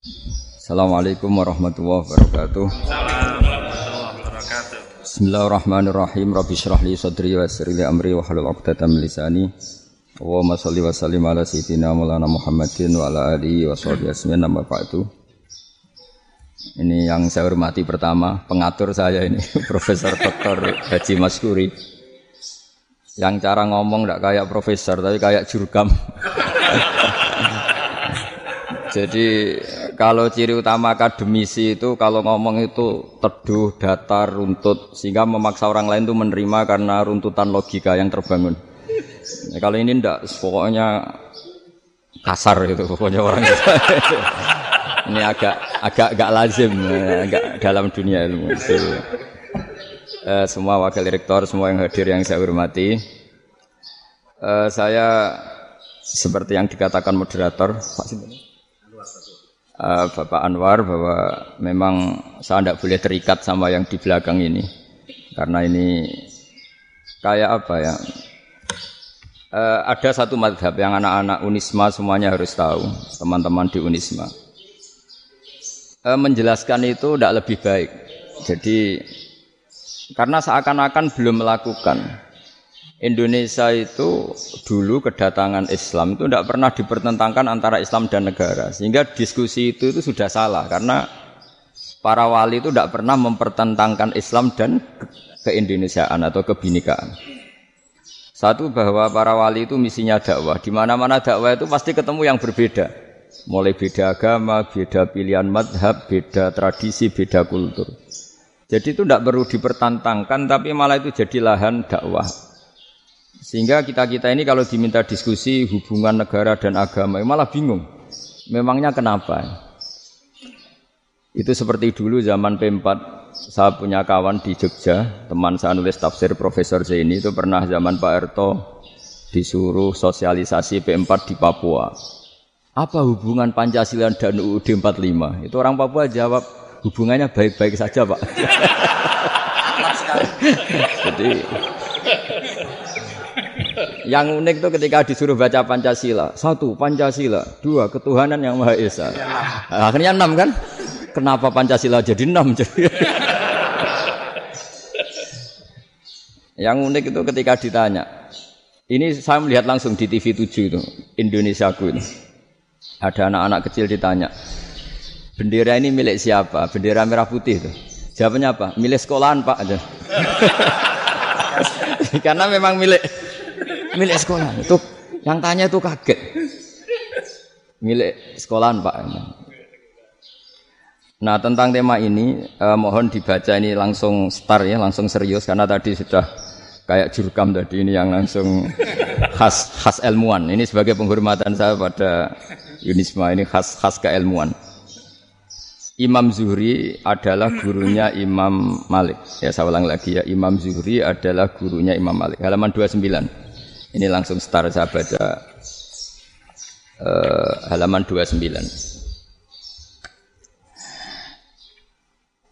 Assalamualaikum warahmatullahi wabarakatuh. Bismillahirrahmanirrahim. Rabbi shrah li sadri wa yassir li amri wa hlul 'uqdatam min lisani. Allahumma shalli wa sallim ala sayyidina Maulana Muhammadin wa ala alihi wa sahbihi ajmain amma ba'du. Ini yang saya hormati pertama, pengatur saya ini Profesor Dr. Haji Maskuri. Yang cara ngomong tidak kayak profesor tapi kayak jurkam. Jadi kalau ciri utama akademisi itu kalau ngomong itu teduh, datar, runtut sehingga memaksa orang lain itu menerima karena runtutan logika yang terbangun. Ya, kalau ini ndak, pokoknya kasar gitu pokoknya orang itu. ini agak agak agak lazim, agak dalam dunia ilmu. Uh, semua wakil rektor, semua yang hadir yang saya hormati, uh, saya seperti yang dikatakan moderator, Pak Sinten uh, Bapak Anwar bahwa memang saya tidak boleh terikat sama yang di belakang ini. Karena ini kayak apa ya? Uh, ada satu madhab yang anak-anak Unisma semuanya harus tahu teman-teman di Unisma. Uh, menjelaskan itu tidak lebih baik. Jadi karena seakan-akan belum melakukan Indonesia itu dulu kedatangan Islam itu tidak pernah dipertentangkan antara Islam dan negara. Sehingga diskusi itu itu sudah salah karena para wali itu tidak pernah mempertentangkan Islam dan keindonesiaan atau kebinekaan. Satu bahwa para wali itu misinya dakwah. Di mana-mana dakwah itu pasti ketemu yang berbeda. Mulai beda agama, beda pilihan madhab, beda tradisi, beda kultur. Jadi itu tidak perlu dipertentangkan, tapi malah itu jadi lahan dakwah. Sehingga kita-kita ini kalau diminta diskusi hubungan negara dan agama malah bingung. Memangnya kenapa? Itu seperti dulu zaman P4 saya punya kawan di Jogja, teman saya nulis tafsir Profesor Zaini itu pernah zaman Pak Erto disuruh sosialisasi P4 di Papua. Apa hubungan Pancasila dan UUD 45? Itu orang Papua jawab hubungannya baik-baik saja, Pak. Jadi yang unik itu ketika disuruh baca Pancasila. Satu, Pancasila. Dua, ketuhanan yang Maha Esa. Akhirnya enam kan? Kenapa Pancasila jadi enam? yang unik itu ketika ditanya. Ini saya melihat langsung di TV 7 itu. Indonesiaku ini. Ada anak-anak kecil ditanya. Bendera ini milik siapa? Bendera merah putih itu. Jawabannya apa? Milik sekolahan pak. Karena memang milik milik sekolah. Itu yang tanya itu kaget. Milik sekolahan Pak. Nah tentang tema ini eh, mohon dibaca ini langsung start ya, langsung serius karena tadi sudah kayak jurkam tadi ini yang langsung khas khas ilmuwan. Ini sebagai penghormatan saya pada Yunisma ini khas khas keilmuan. Imam Zuhri adalah gurunya Imam Malik. Ya saya ulang lagi ya, Imam Zuhri adalah gurunya Imam Malik. Halaman 29. Ini langsung start saya baca uh, halaman 29.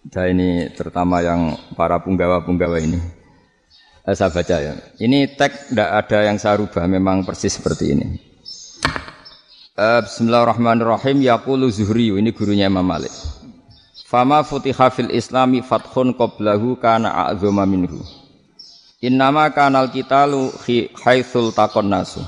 Nah ini terutama yang para punggawa-punggawa ini. Eh, saya baca ya. Ini teks tidak ada yang saya rubah, memang persis seperti ini. Uh, Bismillahirrahmanirrahim. Yaqulu Zuhri, ini gurunya Imam Malik. Fama futiha fil islami fathun qablahu kana a'zuma minhu. Innama kanal lu haitsul takon nasu.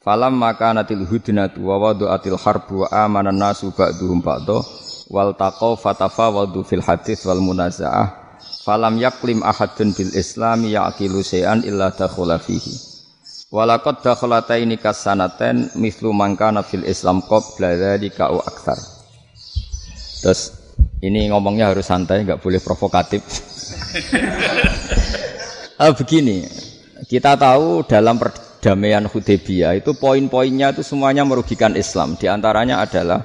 Falam makanatil hudnatu wa atil harbu wa amanan nasu ba'duhum ba'do. Wal taqaw fatafawadu fil hadis wal munazaah. Falam yaklim ahadun bil islami yaqilu syai'an illa dakhula fihi. Walaqad dakhalataini kasanaten mislu mangkana fil islam qabla dzalika au aktsar. Terus ini ngomongnya harus santai nggak boleh provokatif uh, begini, kita tahu dalam perdamaian Hudaybiyah itu poin-poinnya itu semuanya merugikan Islam. Di antaranya adalah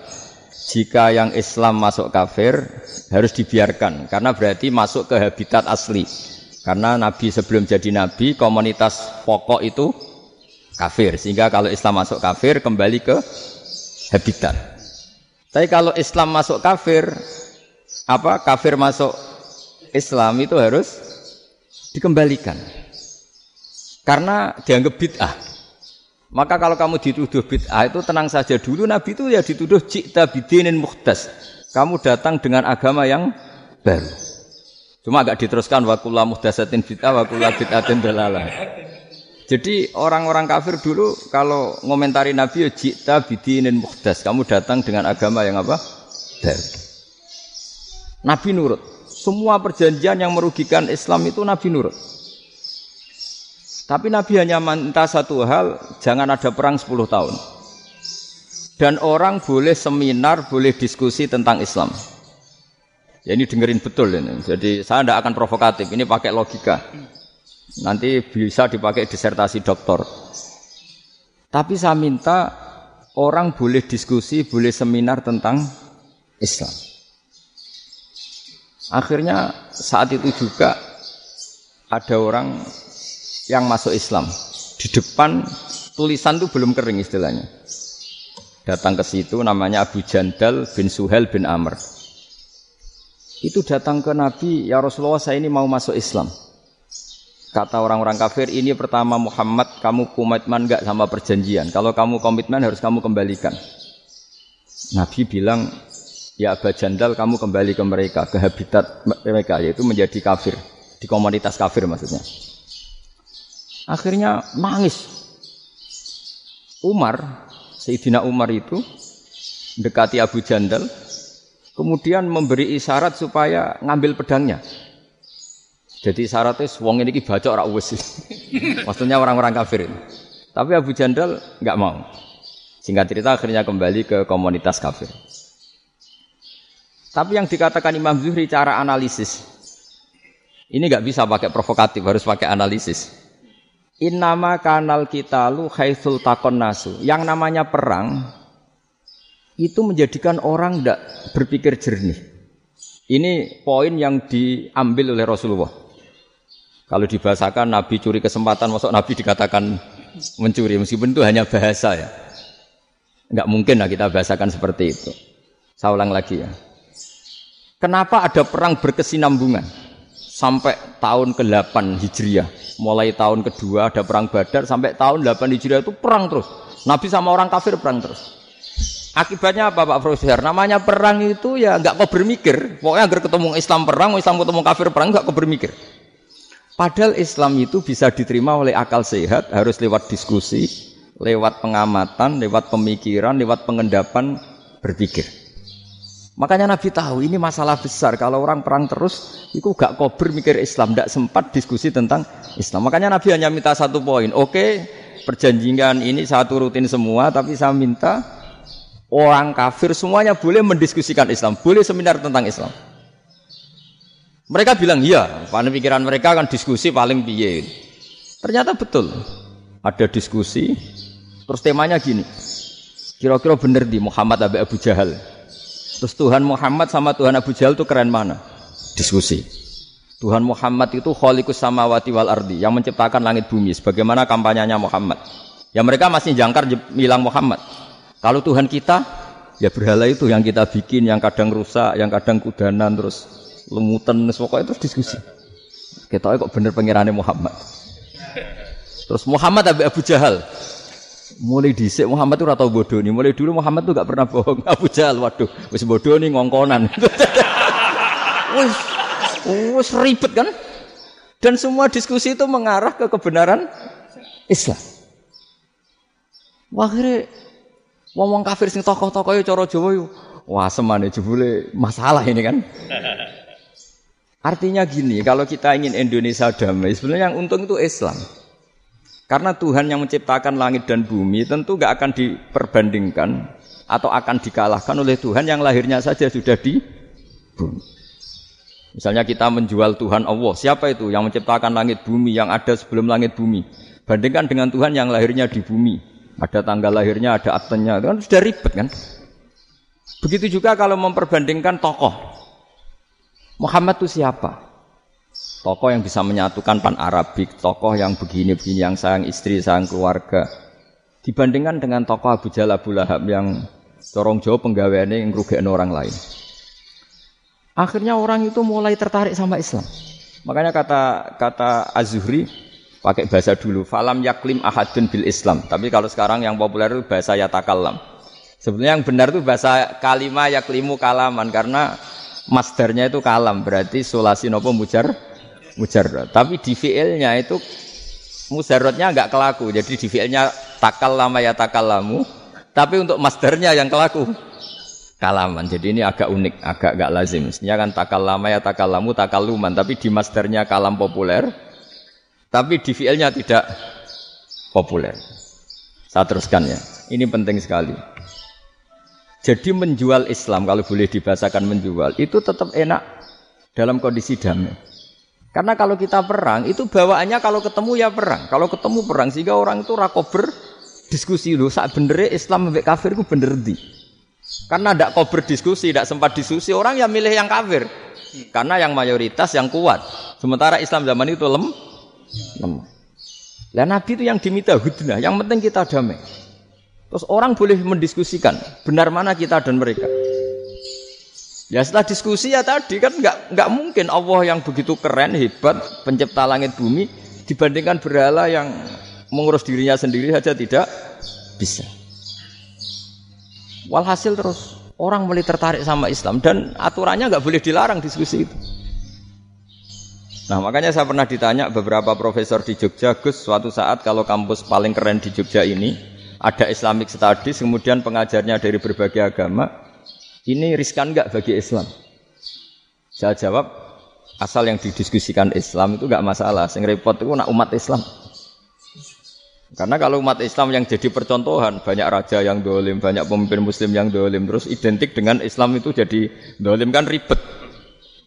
jika yang Islam masuk kafir harus dibiarkan karena berarti masuk ke habitat asli. Karena Nabi sebelum jadi Nabi komunitas pokok itu kafir sehingga kalau Islam masuk kafir kembali ke habitat. Tapi kalau Islam masuk kafir apa kafir masuk Islam itu harus dikembalikan. Karena dianggap bid'ah. Maka kalau kamu dituduh bid'ah itu tenang saja dulu Nabi itu ya dituduh jikta bidinin muhdas. Kamu datang dengan agama yang baru. Cuma agak diteruskan wakullah muhdasatin bid'ah wakullah bid'atin dalalah. Jadi orang-orang kafir dulu kalau ngomentari Nabi ya jikta bidinin muhdas. Kamu datang dengan agama yang apa? Baru. Nabi nurut. Semua perjanjian yang merugikan Islam itu Nabi nurut. Tapi Nabi hanya minta satu hal, jangan ada perang 10 tahun. Dan orang boleh seminar, boleh diskusi tentang Islam. Ya ini dengerin betul ini. Jadi saya tidak akan provokatif, ini pakai logika. Nanti bisa dipakai disertasi doktor. Tapi saya minta orang boleh diskusi, boleh seminar tentang Islam. Akhirnya saat itu juga ada orang yang masuk Islam. Di depan tulisan itu belum kering istilahnya. Datang ke situ namanya Abu Jandal bin Suhel bin Amr. Itu datang ke Nabi, ya Rasulullah saya ini mau masuk Islam. Kata orang-orang kafir, ini pertama Muhammad, kamu komitmen enggak sama perjanjian. Kalau kamu komitmen harus kamu kembalikan. Nabi bilang, ya Abu Jandal kamu kembali ke mereka, ke habitat mereka, yaitu menjadi kafir. Di komunitas kafir maksudnya. Akhirnya nangis. Umar, Sayyidina Umar itu dekati Abu Jandal, kemudian memberi isyarat supaya ngambil pedangnya. Jadi syaratnya wong ini baca orang wis. Maksudnya orang-orang kafir ini. Tapi Abu Jandal nggak mau. Singkat cerita akhirnya kembali ke komunitas kafir. Tapi yang dikatakan Imam Zuhri cara analisis. Ini nggak bisa pakai provokatif, harus pakai analisis. Innama kanal kita lu haitsul takon nasu. Yang namanya perang itu menjadikan orang tidak berpikir jernih. Ini poin yang diambil oleh Rasulullah. Kalau dibahasakan Nabi curi kesempatan, masuk Nabi dikatakan mencuri, meskipun itu hanya bahasa ya. Enggak mungkin lah kita bahasakan seperti itu. Saya ulang lagi ya. Kenapa ada perang berkesinambungan? Sampai tahun ke-8 Hijriah mulai tahun kedua ada perang Badar sampai tahun 8 Hijriah itu perang terus. Nabi sama orang kafir perang terus. Akibatnya apa Pak Profesor? Namanya perang itu ya nggak kau bermikir. Pokoknya agar ketemu Islam perang, Islam ketemu kafir perang nggak kau bermikir. Padahal Islam itu bisa diterima oleh akal sehat, harus lewat diskusi, lewat pengamatan, lewat pemikiran, lewat pengendapan berpikir. Makanya Nabi tahu ini masalah besar. Kalau orang perang terus, itu gak kober mikir Islam, tidak sempat diskusi tentang Islam. Makanya Nabi hanya minta satu poin. Oke, perjanjian ini satu rutin semua, tapi saya minta orang kafir semuanya boleh mendiskusikan Islam, boleh seminar tentang Islam. Mereka bilang iya, pada pikiran mereka kan diskusi paling piye. Ternyata betul. Ada diskusi, terus temanya gini. Kira-kira bener di Muhammad Abu Jahal. Terus Tuhan Muhammad sama Tuhan Abu Jahal itu keren mana? Diskusi. Tuhan Muhammad itu kholikus samawati wal ardi yang menciptakan langit bumi. Sebagaimana kampanyenya Muhammad. Ya mereka masih jangkar bilang Muhammad. Kalau Tuhan kita, ya berhala itu yang kita bikin, yang kadang rusak, yang kadang kudanan, terus lemutan, pokoknya terus diskusi. Kita kok bener pengirannya Muhammad. Terus Muhammad Abu, Abu Jahal, Mulai dhisik Muhammad itu ratau bodoh nih. Mulai dulu Muhammad tuh gak pernah bohong. Abu Jahal, waduh, wis bodoh nih ngongkonan. wis, wis ribet kan? Dan semua diskusi itu mengarah ke kebenaran Islam. Akhirnya ngomong kafir sing tokoh-tokoh ya cara Jawa yuk. Wah, semane jebule masalah ini kan. Artinya gini, kalau kita ingin Indonesia damai, sebenarnya yang untung itu Islam. Karena Tuhan yang menciptakan langit dan bumi tentu gak akan diperbandingkan atau akan dikalahkan oleh Tuhan yang lahirnya saja sudah di bumi. Misalnya kita menjual Tuhan Allah, siapa itu yang menciptakan langit bumi yang ada sebelum langit bumi? Bandingkan dengan Tuhan yang lahirnya di bumi, ada tanggal lahirnya, ada aktenya, itu kan sudah ribet kan? Begitu juga kalau memperbandingkan tokoh. Muhammad itu siapa? Tokoh yang bisa menyatukan pan Arabik, tokoh yang begini-begini, yang sayang istri, sayang keluarga. Dibandingkan dengan tokoh Abu Jahal Abu Lahab yang corong jauh penggaweannya yang rugikan orang lain. Akhirnya orang itu mulai tertarik sama Islam. Makanya kata kata Azhuri, pakai bahasa dulu. Falam yaklim ahadun bil Islam. Tapi kalau sekarang yang populer itu bahasa yatakallam. Sebenarnya yang benar itu bahasa kalimah yaklimu kalaman karena masdarnya itu kalam berarti sulasi nopo mujar mujar. Tapi di fiilnya itu mujarrodnya enggak kelaku. Jadi di fiilnya takal lama ya takallamu. Tapi untuk masdarnya yang kelaku kalaman. Jadi ini agak unik, agak enggak lazim. Mestinya kan takal lama ya takallamu takaluman. Tapi di masdarnya kalam populer. Tapi di fiilnya tidak populer. Saya teruskan ya. Ini penting sekali. Jadi menjual Islam kalau boleh dibahasakan menjual itu tetap enak dalam kondisi damai. Karena kalau kita perang itu bawaannya kalau ketemu ya perang. Kalau ketemu perang sehingga orang itu rakober diskusi loh saat bener Islam sampai kafir itu bener di. Karena tidak kau berdiskusi, tidak sempat diskusi orang yang milih yang kafir. Karena yang mayoritas yang kuat. Sementara Islam zaman itu lem, lemah. Lah Nabi itu yang diminta hudnah, yang penting kita damai. Terus orang boleh mendiskusikan benar mana kita dan mereka. Ya setelah diskusi ya tadi kan nggak nggak mungkin Allah yang begitu keren hebat pencipta langit bumi dibandingkan berhala yang mengurus dirinya sendiri saja tidak bisa. Walhasil terus orang mulai tertarik sama Islam dan aturannya nggak boleh dilarang diskusi itu. Nah makanya saya pernah ditanya beberapa profesor di Jogja, Gus suatu saat kalau kampus paling keren di Jogja ini ada Islamic Studies, kemudian pengajarnya dari berbagai agama, ini riskan nggak bagi Islam? Saya jawab, asal yang didiskusikan Islam itu nggak masalah. Sing repot itu nak umat Islam. Karena kalau umat Islam yang jadi percontohan, banyak raja yang dolim, banyak pemimpin muslim yang dolim, terus identik dengan Islam itu jadi dolim kan ribet.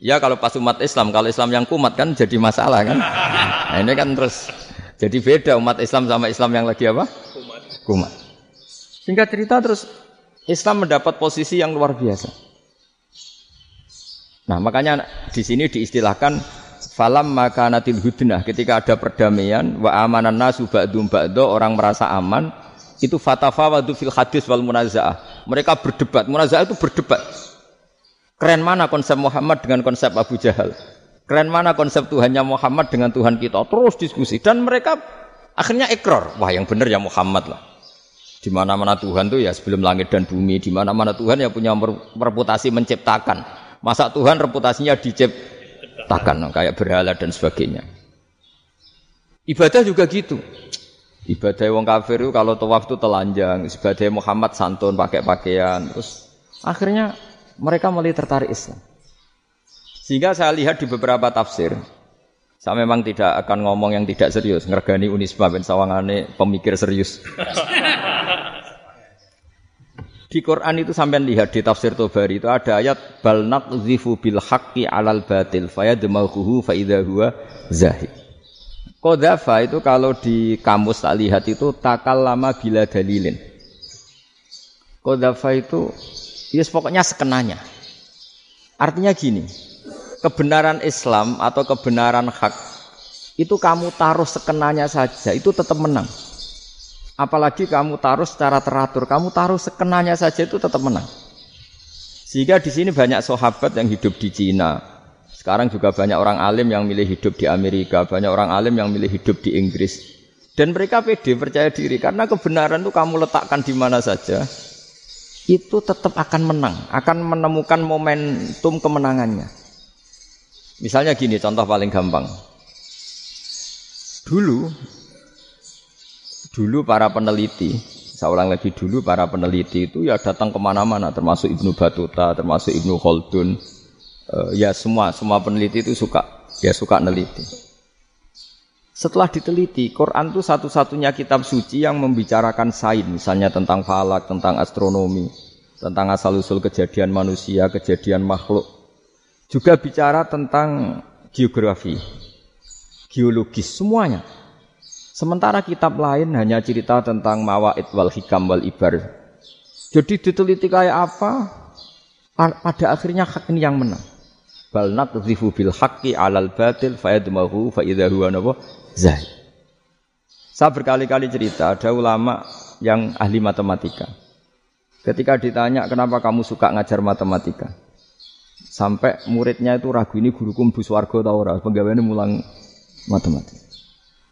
Ya kalau pas umat Islam, kalau Islam yang kumat kan jadi masalah kan. Nah ini kan terus jadi beda umat Islam sama Islam yang lagi apa? kumat. Singkat cerita terus Islam mendapat posisi yang luar biasa. Nah, makanya di sini diistilahkan falam makanatil hudnah ketika ada perdamaian wa amanan nasu ba'dum ba'do orang merasa aman itu fatafawadu fil hadis wal munazaah. Mereka berdebat. Munazaah itu berdebat. Keren mana konsep Muhammad dengan konsep Abu Jahal? Keren mana konsep Tuhannya Muhammad dengan Tuhan kita? Terus diskusi dan mereka akhirnya ekor. Wah, yang benar ya Muhammad lah. Di mana-mana Tuhan tuh ya sebelum langit dan bumi, di mana-mana Tuhan ya punya reputasi menciptakan. Masa Tuhan reputasinya diciptakan kayak berhala dan sebagainya. Ibadah juga gitu. Ibadah wong kafir itu kalau tawaf itu telanjang, ibadah Muhammad santun pakai pakaian, terus akhirnya mereka mulai tertarik Islam. Sehingga saya lihat di beberapa tafsir, saya memang tidak akan ngomong yang tidak serius, ngergani Unisba ben sawangane pemikir serius. Di Quran itu sampai lihat di tafsir Tobari itu ada ayat bal naqzifu bil haqqi alal batil fayadmaghuhu fa idza huwa zahid. Qadhafa itu kalau di kamus tak lihat itu takal lama bila dalilin. Qadhafa itu ya yes, pokoknya sekenanya. Artinya gini, kebenaran Islam atau kebenaran hak itu kamu taruh sekenanya saja itu tetap menang. Apalagi kamu taruh secara teratur, kamu taruh sekenanya saja itu tetap menang. Sehingga di sini banyak sahabat yang hidup di Cina. Sekarang juga banyak orang alim yang milih hidup di Amerika, banyak orang alim yang milih hidup di Inggris. Dan mereka pede percaya diri karena kebenaran itu kamu letakkan di mana saja, itu tetap akan menang, akan menemukan momentum kemenangannya. Misalnya gini, contoh paling gampang. Dulu Dulu para peneliti, saya ulang lagi dulu para peneliti itu ya datang ke mana-mana, termasuk Ibnu Batuta, termasuk Ibnu Khaldun, uh, ya semua semua peneliti itu suka ya suka neliti. Setelah diteliti, Quran itu satu-satunya kitab suci yang membicarakan sains, misalnya tentang falak, tentang astronomi, tentang asal-usul kejadian manusia, kejadian makhluk. Juga bicara tentang geografi, geologis, semuanya. Sementara kitab lain hanya cerita tentang mawaid wal hikam wal ibar. Jadi diteliti kayak apa? Pada akhirnya hak ini yang menang. Bal nakzifu bil haqqi alal batil fayadmahu fa idza huwa zahid. Saya berkali-kali cerita ada ulama yang ahli matematika. Ketika ditanya kenapa kamu suka ngajar matematika, sampai muridnya itu ragu ini guruku mbus warga tau ora, penggaweane mulang matematika.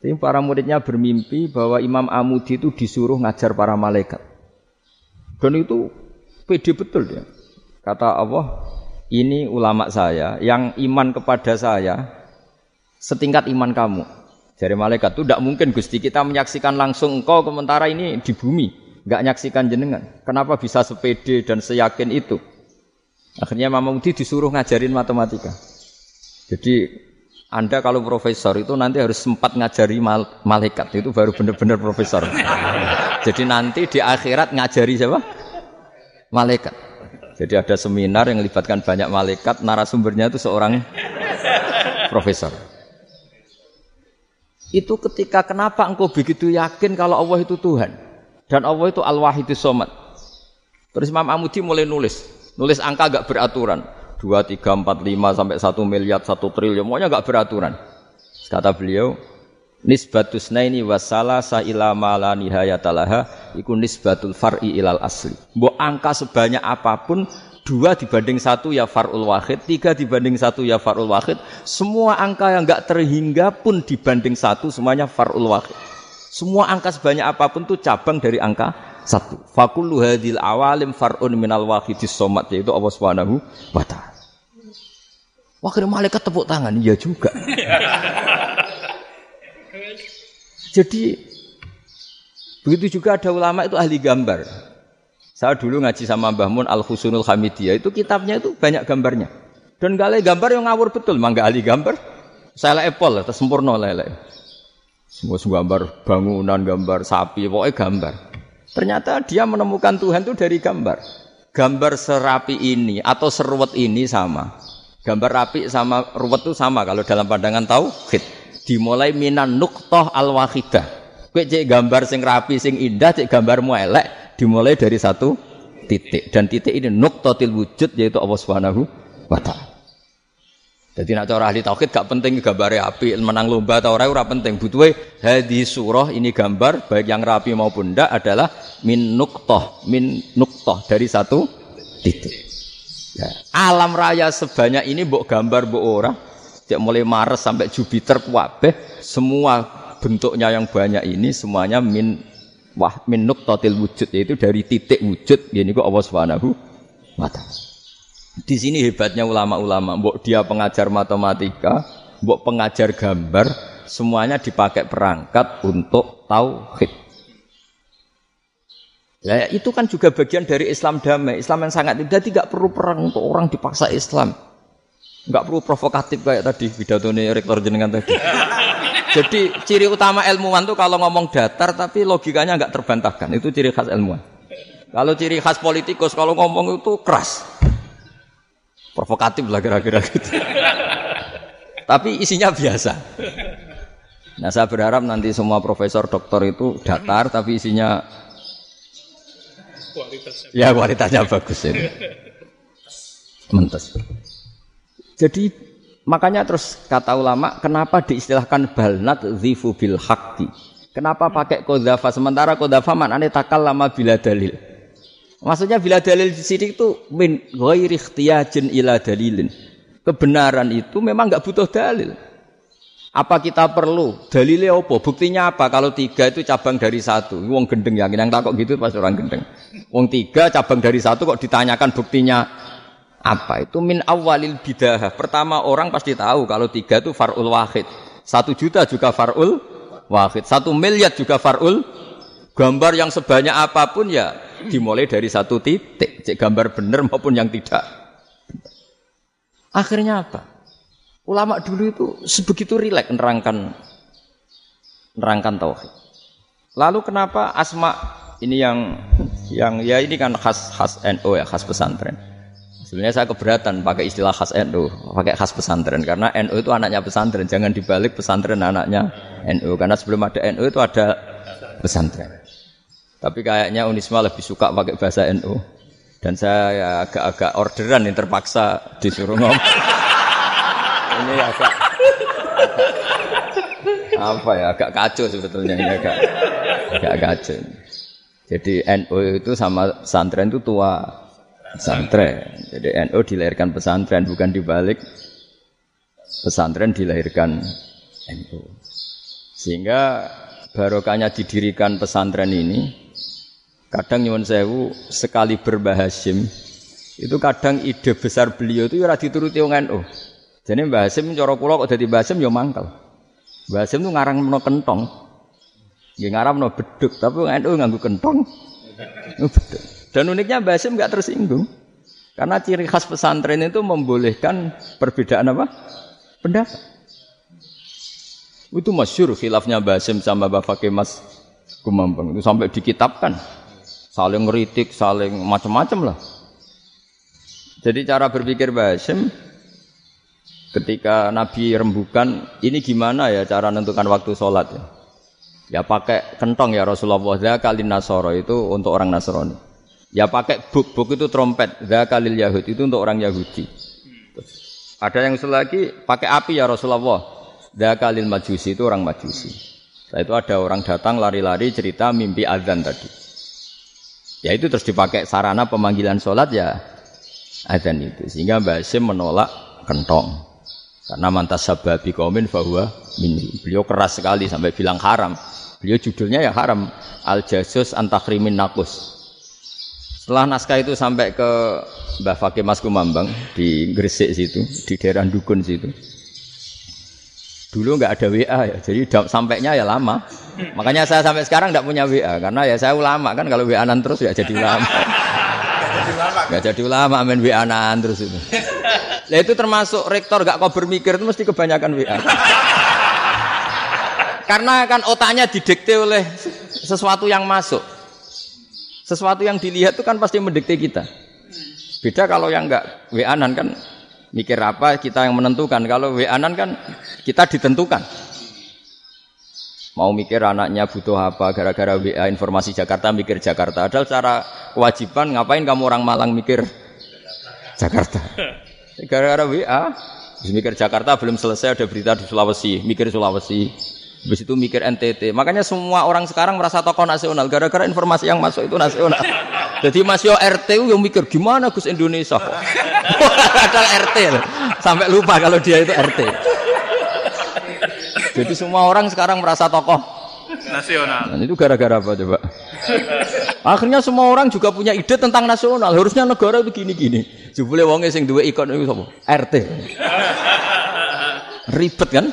Jadi para muridnya bermimpi bahwa Imam Amudi itu disuruh ngajar para malaikat. Dan itu pede betul dia. Kata Allah, ini ulama saya yang iman kepada saya setingkat iman kamu. Jadi malaikat itu tidak mungkin Gusti kita menyaksikan langsung engkau sementara ini di bumi, nggak nyaksikan jenengan. Kenapa bisa sepede dan seyakin itu? Akhirnya Mama Mudi disuruh ngajarin matematika. Jadi anda kalau profesor itu nanti harus sempat ngajari mal malaikat itu baru benar-benar profesor. Jadi nanti di akhirat ngajari siapa? Malaikat. Jadi ada seminar yang melibatkan banyak malaikat, narasumbernya itu seorang profesor. Itu ketika kenapa engkau begitu yakin kalau Allah itu Tuhan dan Allah itu Al-Wahidus Somad. Terus Imam Amudi mulai nulis, nulis angka gak beraturan. 2, 3, 4, 5 sampai 1 miliar, 1 triliun, pokoknya gak beraturan. Kata beliau, nisbatus naini wasala sa ila ma la nihayatalaha iku nisbatul far'i ilal asli. Mbok angka sebanyak apa pun dua dibanding satu ya farul wahid, tiga dibanding satu ya farul wahid. Semua angka yang enggak terhingga pun dibanding satu semuanya farul wahid. Semua angka sebanyak apa pun itu cabang dari angka satu. Fakullu hadil awalim far'un minal wahidis somat yaitu Allah Subhanahu wa taala. Wah, malaikat tepuk tangan, iya juga. Jadi begitu juga ada ulama itu ahli gambar. Saya dulu ngaji sama Mbah Mun Al Husunul Hamidiyah itu kitabnya itu banyak gambarnya. Dan gale gambar yang ngawur betul, mangga ahli gambar. Saya Apple, terus sempurna lele. Semua gambar bangunan, gambar sapi, pokoknya gambar. Ternyata dia menemukan Tuhan itu dari gambar. Gambar serapi ini atau seruat ini sama. Gambar rapi sama ruwet itu sama kalau dalam pandangan tauhid dimulai minan nuktoh al wahidah. Kue cek gambar sing rapi sing indah, cek gambarmu elek dimulai dari satu titik dan titik ini nuktotil wujud yaitu Allah Subhanahu wa taala. Jadi nak cara ahli tauhid gak penting gambar api menang lomba atau ora ora penting. Butuhe hadis surah ini gambar baik yang rapi maupun ndak adalah min nuktoh min nuktoh dari satu titik. Ya. Alam raya sebanyak ini mbok gambar mbok ora Sejak mulai Mars sampai Jupiter kuabe semua bentuknya yang banyak ini semuanya min wah min nuktatil wujud yaitu dari titik wujud ini kok Allah Subhanahu wa Di sini hebatnya ulama-ulama, mbok dia pengajar matematika, mbok pengajar gambar, semuanya dipakai perangkat untuk tauhid. Ya, itu kan juga bagian dari Islam damai. Islam yang sangat tidak tidak perlu perang untuk orang dipaksa Islam. Enggak perlu provokatif kayak tadi ini rektor jenengan tadi. Jadi ciri utama ilmuwan tuh kalau ngomong datar tapi logikanya enggak terbantahkan. Itu ciri khas ilmuwan. Kalau ciri khas politikus kalau ngomong itu keras. Provokatif lah kira-kira gitu. tapi isinya biasa. Nah saya berharap nanti semua profesor doktor itu datar tapi isinya kualitasnya ya kualitasnya bagus ini. Mentes. Jadi makanya terus kata ulama, kenapa diistilahkan balnat zifu bil hakti? Kenapa pakai kodafa sementara kodafa mana takal lama bila dalil? Maksudnya bila dalil di sini itu min ghairi ikhtiyajin ila dalilin. Kebenaran itu memang nggak butuh dalil. Apa kita perlu dalilnya apa? Buktinya apa? Kalau tiga itu cabang dari satu. Wong gendeng yang yang takut gitu pas orang gendeng. Wong tiga cabang dari satu kok ditanyakan buktinya apa itu min awalil bidah? Pertama orang pasti tahu kalau tiga itu farul wahid. Satu juta juga farul wahid. Satu miliar juga farul. Gambar yang sebanyak apa pun ya dimulai dari satu titik. Cek gambar benar maupun yang tidak. Akhirnya apa? Ulama dulu itu sebegitu rileks nerangkan nerangkan tauhid. Lalu kenapa asma ini yang yang ya ini kan khas khas NO ya khas pesantren. Sebenarnya saya keberatan pakai istilah khas NU, pakai khas pesantren karena NU itu anaknya pesantren, jangan dibalik pesantren anaknya NU karena sebelum ada NU itu ada pesantren. Tapi kayaknya Unisma lebih suka pakai bahasa NU dan saya ya agak-agak orderan yang terpaksa disuruh ngomong. Ini agak, apa ya agak kacau sebetulnya ini agak agak kacau. Jadi NU itu sama pesantren itu tua pesantren. Jadi NU dilahirkan pesantren bukan dibalik pesantren dilahirkan NU. Sehingga barokahnya didirikan pesantren ini kadang nyuwun sewu sekali berbahasim itu kadang ide besar beliau itu ya dituruti wong NU. Jadi Mbah Hasim cara kula kok dadi Mbah Hasim ya mangkel. Mbah Hasim itu ngarang meno kentong. Nggih ngarang meno beduk, tapi NU nganggo kentong. Dan uniknya Mbah Hasim enggak tersinggung. Karena ciri khas pesantren itu membolehkan perbedaan apa? Pendapat. Itu masyur khilafnya Mbah Hasim sama Mbah Fakih Mas Kumambang. Itu sampai dikitabkan. Saling ngeritik, saling macam-macam lah. Jadi cara berpikir Mbah Hasim ketika Nabi rembukan, ini gimana ya cara menentukan waktu sholat ya? Ya pakai kentong ya Rasulullah. Zakalin Nasoro itu untuk orang Nasrani. Ya pakai buk, buk itu trompet. Zakalil Yahud itu untuk orang Yahudi. ada yang lagi pakai api ya Rasulullah. Zakalil Majusi itu orang Majusi. Setelah itu ada orang datang lari-lari cerita mimpi azan tadi. Ya itu terus dipakai sarana pemanggilan sholat ya azan itu. Sehingga Mbak menolak kentong. Karena mantas sababi kaumin bahwa ini beliau keras sekali sampai bilang haram. Beliau judulnya ya haram. Al jasus antakrimin nakus. Setelah naskah itu sampai ke Mbah Fakih Mas Kumambang di Gresik situ, di daerah Dukun situ. Dulu nggak ada WA ya, jadi sampainya ya lama. Makanya saya sampai sekarang nggak punya WA karena ya saya ulama kan kalau WA-an terus ya jadi ulama. Gak jadi ulama main WA-an terus itu. Lah itu termasuk rektor gak kau bermikir itu mesti kebanyakan WA. Karena kan otaknya didikte oleh sesuatu yang masuk. Sesuatu yang dilihat itu kan pasti mendikte kita. Beda kalau yang enggak WA-nan kan mikir apa kita yang menentukan. Kalau WA-nan kan kita ditentukan. Mau mikir anaknya butuh apa gara-gara WA informasi Jakarta mikir Jakarta. Adalah cara kewajiban ngapain kamu orang Malang mikir Jakarta. Gara-gara WA, mikir Jakarta belum selesai ada berita di Sulawesi, mikir Sulawesi. Habis itu mikir NTT. Makanya semua orang sekarang merasa tokoh nasional gara-gara informasi yang masuk itu nasional. Jadi Mas Yo RT yang mikir gimana Gus Indonesia kok. Ada RT. Sampai lupa kalau dia itu RT. Jadi semua orang sekarang merasa tokoh nasional. Dan itu gara-gara apa coba? Akhirnya semua orang juga punya ide tentang nasional. Harusnya negara itu gini-gini. Jebule wonge sing duwe ikon itu sapa? RT. Ribet kan?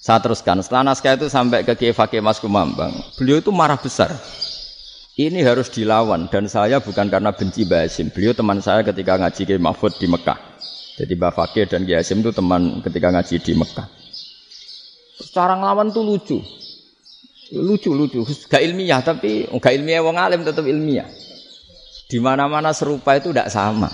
Saya teruskan. Setelah naskah itu sampai ke Kiai Fakih Mas Kumambang. Beliau itu marah besar. Ini harus dilawan dan saya bukan karena benci Mbak Hasim. Beliau teman saya ketika ngaji Kiai Mahfud di Mekah. Jadi Mbak Fakih dan Kiai Hasim itu teman ketika ngaji di Mekah. Cara ngelawan tuh lucu. Lucu lucu, gak ilmiah tapi gak ilmiah wong alim tetap ilmiah. Di mana-mana serupa itu tidak sama.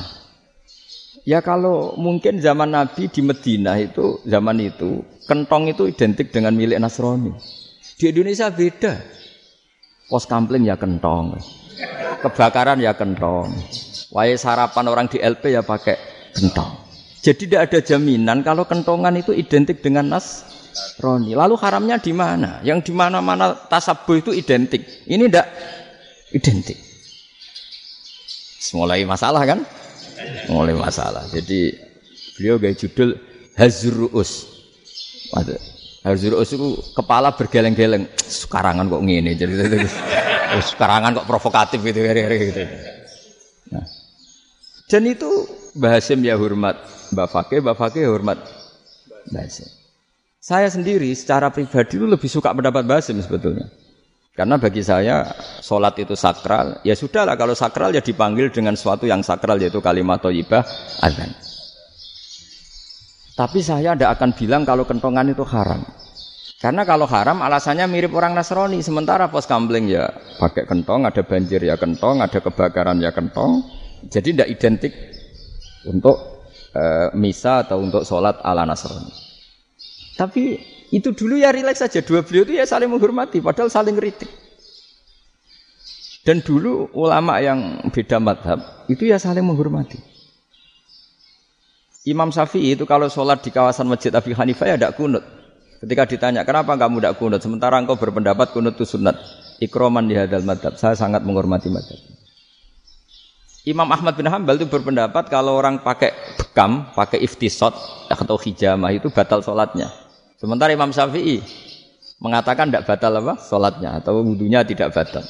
Ya kalau mungkin zaman Nabi di Medina itu zaman itu kentong itu identik dengan milik Nasrani. Di Indonesia beda. Pos kampling ya kentong. Kebakaran ya kentong. Wae sarapan orang di LP ya pakai kentong. Jadi tidak ada jaminan kalau kentongan itu identik dengan Nasrani. Lalu haramnya di mana? Yang di mana-mana tasabuh itu identik. Ini tidak identik. Mulai masalah kan? Mulai masalah. Jadi beliau gaya judul Hazruus. Hazruus itu kepala bergeleng-geleng. Sekarangan kok ngene jadi sekarangan kok provokatif gitu gitu. Nah. Dan itu Bahasim ya hormat Mbak Fakih, Mbak Fakih hormat Bahasim. Saya sendiri secara pribadi itu lebih suka pendapat Bahasim sebetulnya. Karena bagi saya sholat itu sakral, ya sudahlah kalau sakral ya dipanggil dengan sesuatu yang sakral yaitu kalimat thayyibah azan. Tapi saya tidak akan bilang kalau kentongan itu haram. Karena kalau haram alasannya mirip orang Nasrani. Sementara pos kambling ya pakai kentong, ada banjir ya kentong, ada kebakaran ya kentong. Jadi tidak identik untuk e, misa atau untuk sholat ala Nasrani. Tapi itu dulu ya rileks saja. Dua beliau itu ya saling menghormati, padahal saling kritik. Dan dulu ulama yang beda madhab itu ya saling menghormati. Imam Syafi'i itu kalau sholat di kawasan masjid Abi Hanifah ya tidak kunut. Ketika ditanya kenapa kamu tidak kunut, sementara engkau berpendapat kunut itu sunat. Ikroman di hadal madhab. Saya sangat menghormati madhab. Imam Ahmad bin Hambal itu berpendapat kalau orang pakai bekam, pakai iftisot atau hijamah itu batal sholatnya. Sementara Imam Syafi'i mengatakan tidak batal apa sholatnya atau wudhunya tidak batal.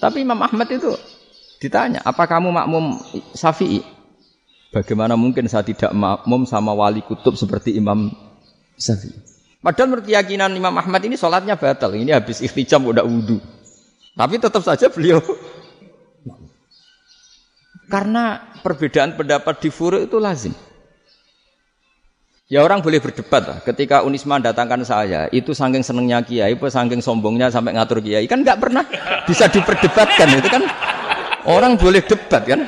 Tapi Imam Ahmad itu ditanya, apa kamu makmum Syafi'i? Bagaimana mungkin saya tidak makmum sama wali kutub seperti Imam Syafi'i? Padahal menurut keyakinan Imam Ahmad ini sholatnya batal. Ini habis ikhtijam udah wudhu. Tapi tetap saja beliau karena perbedaan pendapat di furu itu lazim. Ya orang boleh berdebat lah. Ketika Unisma datangkan saya, itu saking senengnya kiai, itu saking sombongnya sampai ngatur kiai. Kan nggak pernah bisa diperdebatkan. Itu kan orang boleh debat kan.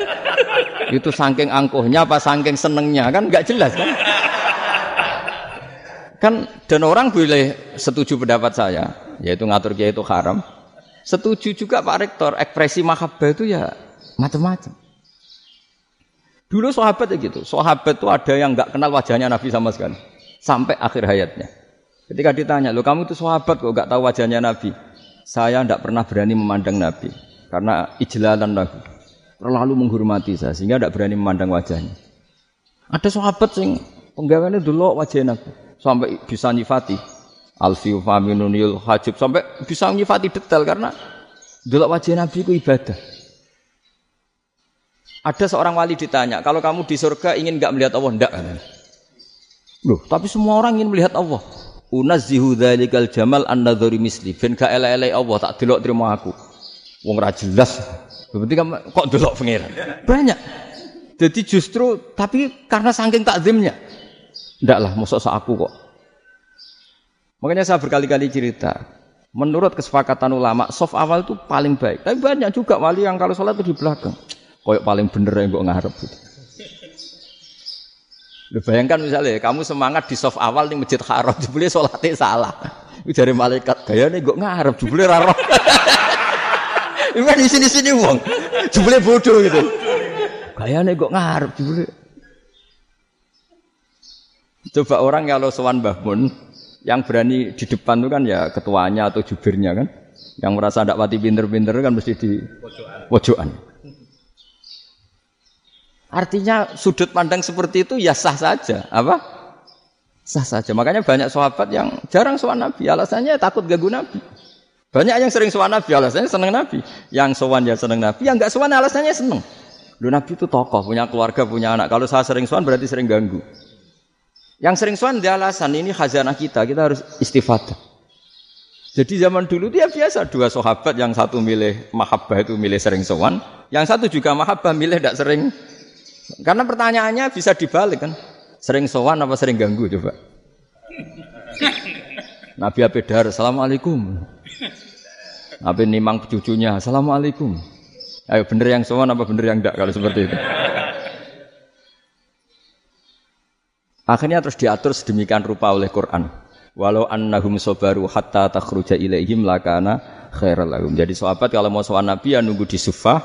Itu saking angkuhnya apa saking senengnya kan nggak jelas kan. Kan dan orang boleh setuju pendapat saya, yaitu ngatur kiai itu haram. Setuju juga Pak Rektor, ekspresi mahabbah itu ya macam-macam. Dulu sahabat ya gitu. Sahabat itu ada yang nggak kenal wajahnya Nabi sama sekali. Sampai akhir hayatnya. Ketika ditanya, lo kamu itu sahabat kok nggak tahu wajahnya Nabi? Saya tidak pernah berani memandang Nabi. Karena ijlalan Nabi. Terlalu menghormati saya. Sehingga tidak berani memandang wajahnya. Ada sahabat sing penggawaannya dulu wajah Nabi. Sampai bisa nyifati. Alfiu faminunil hajib. Sampai bisa nyifati detail. Karena dulu wajah Nabi itu ibadah. Ada seorang wali ditanya, kalau kamu di surga ingin nggak melihat Allah? Enggak. Loh, tapi semua orang ingin melihat Allah. Unazzihu dzalikal jamal an nadhuri misli. Ben gak elek Allah tak delok terima aku. Wong ra jelas. Berarti kok delok pengiran. Banyak. Jadi justru tapi karena saking takzimnya. Enggak lah, mosok aku kok. Makanya saya berkali-kali cerita. Menurut kesepakatan ulama, soft awal itu paling baik. Tapi banyak juga wali yang kalau sholat itu di belakang koyok paling bener yang gue ngarep gitu. Lu bayangkan misalnya kamu semangat di soft awal di masjid haram, jebule sholatnya salah. Dari malaikat gaya nih gue ngarep, jebule raro. Ini kan di sini sini uang, jebule bodoh gitu. Gaya nih gue ngarep, jebule. Coba orang kalau sowan Mbah Mun, yang berani di depan itu kan ya ketuanya atau jubirnya kan. Yang merasa tidak pati pinter-pinter kan mesti di pojokan. Artinya sudut pandang seperti itu ya sah saja. Apa? Sah saja. Makanya banyak sahabat yang jarang sowan Nabi. Alasannya takut ganggu Nabi. Banyak yang sering sowan Nabi. Alasannya seneng Nabi. Yang sowan ya seneng Nabi. Yang nggak sowan alasannya seneng. Lu Nabi itu tokoh, punya keluarga, punya anak. Kalau saya sering sowan berarti sering ganggu. Yang sering sowan dia alasan ini khazanah kita. Kita harus istifadah. Jadi zaman dulu dia biasa dua sahabat yang satu milih mahabbah itu milih sering sowan, yang satu juga mahabbah milih tidak sering karena pertanyaannya bisa dibalik kan. Sering sowan apa sering ganggu coba? Nabi Abedar, Assalamualaikum. Nabi nimang cucunya, Assalamualaikum. Ayo bener yang sowan apa bener yang enggak kalau seperti itu. Akhirnya terus diatur sedemikian rupa oleh Quran. Walau annahum sobaru hatta takhruja ilaihim lakana khairal lahum. Jadi sahabat kalau mau sowan Nabi ya nunggu di sufah,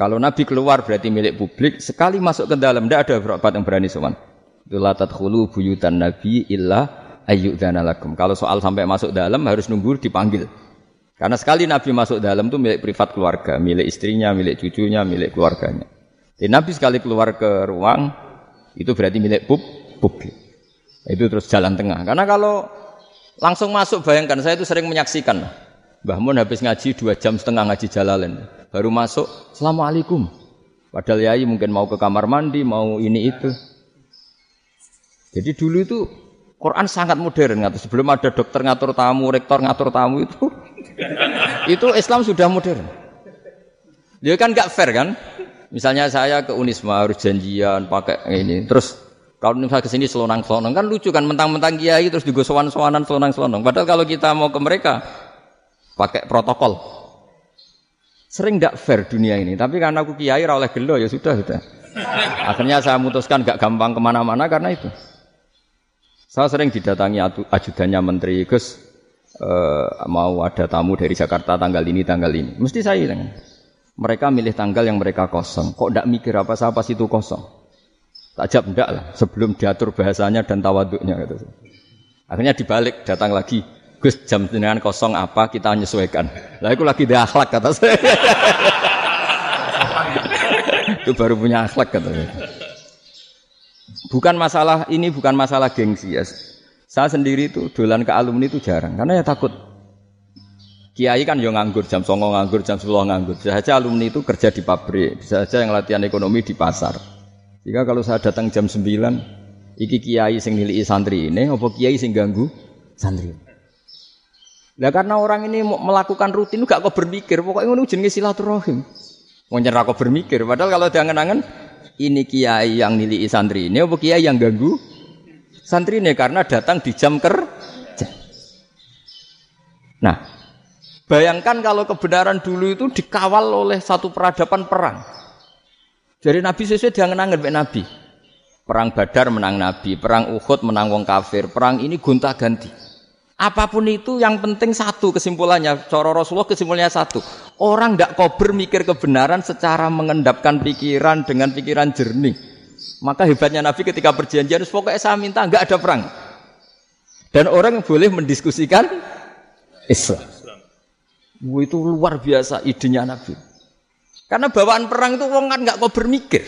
kalau Nabi keluar berarti milik publik, sekali masuk ke dalam tidak ada berapa yang berani sowan. La tadkhulu buyutan Nabi illa ayyudzana lakum. Kalau soal sampai masuk dalam harus nunggu dipanggil. Karena sekali Nabi masuk dalam itu milik privat keluarga, milik istrinya, milik cucunya, milik keluarganya. Jadi Nabi sekali keluar ke ruang itu berarti milik pub, publik. Itu terus jalan tengah. Karena kalau langsung masuk bayangkan saya itu sering menyaksikan. Mbah Mun habis ngaji dua jam setengah ngaji jalalen baru masuk, Assalamualaikum. Padahal yai mungkin mau ke kamar mandi, mau ini itu. Jadi dulu itu Quran sangat modern ngatur. Sebelum ada dokter ngatur tamu, rektor ngatur tamu itu, itu Islam sudah modern. Dia kan gak fair kan? Misalnya saya ke Unisma harus janjian pakai ini, terus kalau misalnya ke sini selonang selonang kan lucu kan mentang-mentang kiai terus juga sowan sowanan selonang selonang. Padahal kalau kita mau ke mereka pakai protokol. Sering tidak fair dunia ini, tapi karena aku kiai oleh gelo ya sudah sudah. Akhirnya saya memutuskan gak gampang ke mana-mana karena itu. Saya sering didatangi ajudannya menteri Gus uh, mau ada tamu dari Jakarta tanggal ini tanggal ini. Mesti saya bilang, mereka milih tanggal yang mereka kosong. Kok tidak mikir apa siapa situ kosong? Tak jawab enggak lah sebelum diatur bahasanya dan tawaduknya gitu. Akhirnya dibalik datang lagi Gus jam jenengan kosong apa kita menyesuaikan. Lah itu lagi dia akhlak kata saya. itu baru punya akhlak kata saya. Bukan masalah ini bukan masalah gengsi ya. Saya sendiri itu dolan ke alumni itu jarang karena ya takut. Kiai kan yang nganggur jam songo nganggur jam sepuluh nganggur. Bisa saja alumni itu kerja di pabrik, bisa saja yang latihan ekonomi di pasar. Jika kalau saya datang jam 9, iki kiai sing nilai santri ini, apa kiai sing ganggu santri. Nah karena orang ini melakukan rutin gak kok berpikir, pokoknya ngono jenenge silaturahim. Wong kok berpikir, padahal kalau diangen-angen ini kiai yang nilai santri ini, apa kiai yang ganggu santri ini karena datang di jam kerja. Nah, bayangkan kalau kebenaran dulu itu dikawal oleh satu peradaban perang. Jadi Nabi sesuai dia ngenangan Nabi. Perang Badar menang Nabi, perang Uhud menang wong kafir, perang ini gonta ganti. Apa pun itu yang penting satu kesimpulannya. Coro Rasulullah kesimpulannya satu. Orang tidak kau bermikir kebenaran secara mengendapkan pikiran dengan pikiran jernih. Maka hebatnya Nabi ketika perjanjian, pokoknya saya minta nggak ada perang. Dan orang boleh mendiskusikan Islam. Itu luar biasa idenya Nabi. Karena bawaan perang itu orang kan nggak kau bermikir.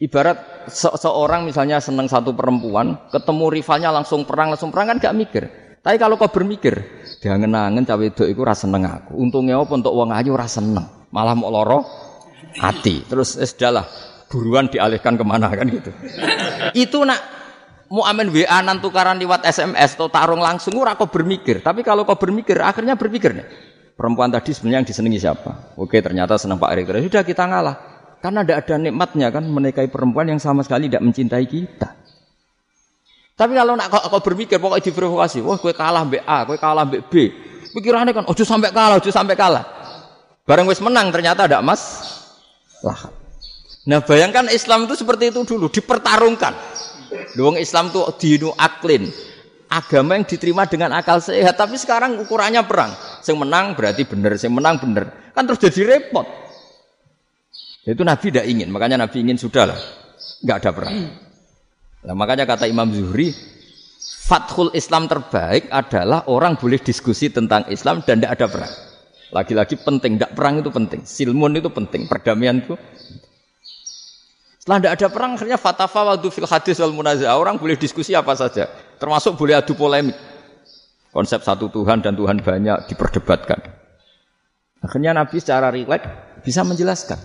Ibarat se seorang misalnya senang satu perempuan, ketemu rivalnya langsung perang, langsung perang kan gak mikir. Tapi kalau kau bermikir, dia ngenangen cawe itu iku rasa seneng aku. Untungnya apa untuk uang ayu rasa seneng, malah mau loro hati. Terus es lah buruan dialihkan ke mana kan gitu. itu nak mau amin WA nan tukaran lewat SMS atau tarung langsung ora kau bermikir. Tapi kalau kau bermikir, akhirnya berpikir nih. Perempuan tadi sebenarnya yang disenangi siapa? Oke, ternyata senang Pak Erik. Sudah kita ngalah. Karena tidak ada nikmatnya kan menikahi perempuan yang sama sekali tidak mencintai kita. Tapi kalau nak kau, berpikir pokoknya diprovokasi, wah kue kalah mbak A, kue kalah mbak B. Pikirannya kan, ojo sampai kalah, ojo sampai kalah. Bareng wes menang ternyata ada emas lah. Nah bayangkan Islam itu seperti itu dulu, dipertarungkan. Luang Islam itu dinu aklin, agama yang diterima dengan akal sehat. Tapi sekarang ukurannya perang. Yang menang berarti benar, yang menang benar. Kan terus jadi repot. Itu Nabi tidak ingin, makanya Nabi ingin sudah lah, nggak ada perang. Nah, makanya kata Imam Zuhri, Fathul Islam terbaik adalah orang boleh diskusi tentang Islam dan tidak ada perang. Lagi-lagi penting, tidak perang itu penting. Silmun itu penting, perdamaian itu. Setelah tidak ada perang, akhirnya fatafa waktu fil hadis wal munazah. Orang boleh diskusi apa saja, termasuk boleh adu polemik. Konsep satu Tuhan dan Tuhan banyak diperdebatkan. Akhirnya Nabi secara rileks bisa menjelaskan.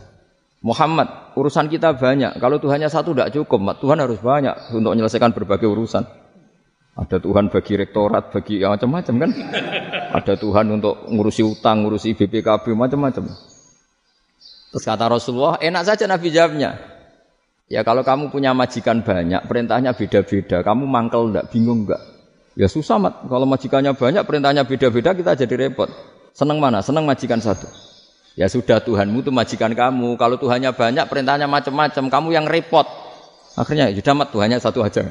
Muhammad, urusan kita banyak. Kalau Tuhannya satu tidak cukup, Tuhan harus banyak untuk menyelesaikan berbagai urusan. Ada Tuhan bagi rektorat, bagi ya macam-macam kan. Ada Tuhan untuk ngurusi utang, ngurusi BPKB, macam-macam. Terus kata Rasulullah, enak saja Nabi jawabnya. Ya kalau kamu punya majikan banyak, perintahnya beda-beda. Kamu mangkel enggak, bingung enggak? Ya susah mat. Kalau majikannya banyak, perintahnya beda-beda, kita jadi repot. Senang mana? Senang majikan satu. Ya sudah Tuhanmu itu majikan kamu. Kalau Tuhannya banyak, perintahnya macam-macam. Kamu yang repot. Akhirnya ya mat Tuhannya satu aja.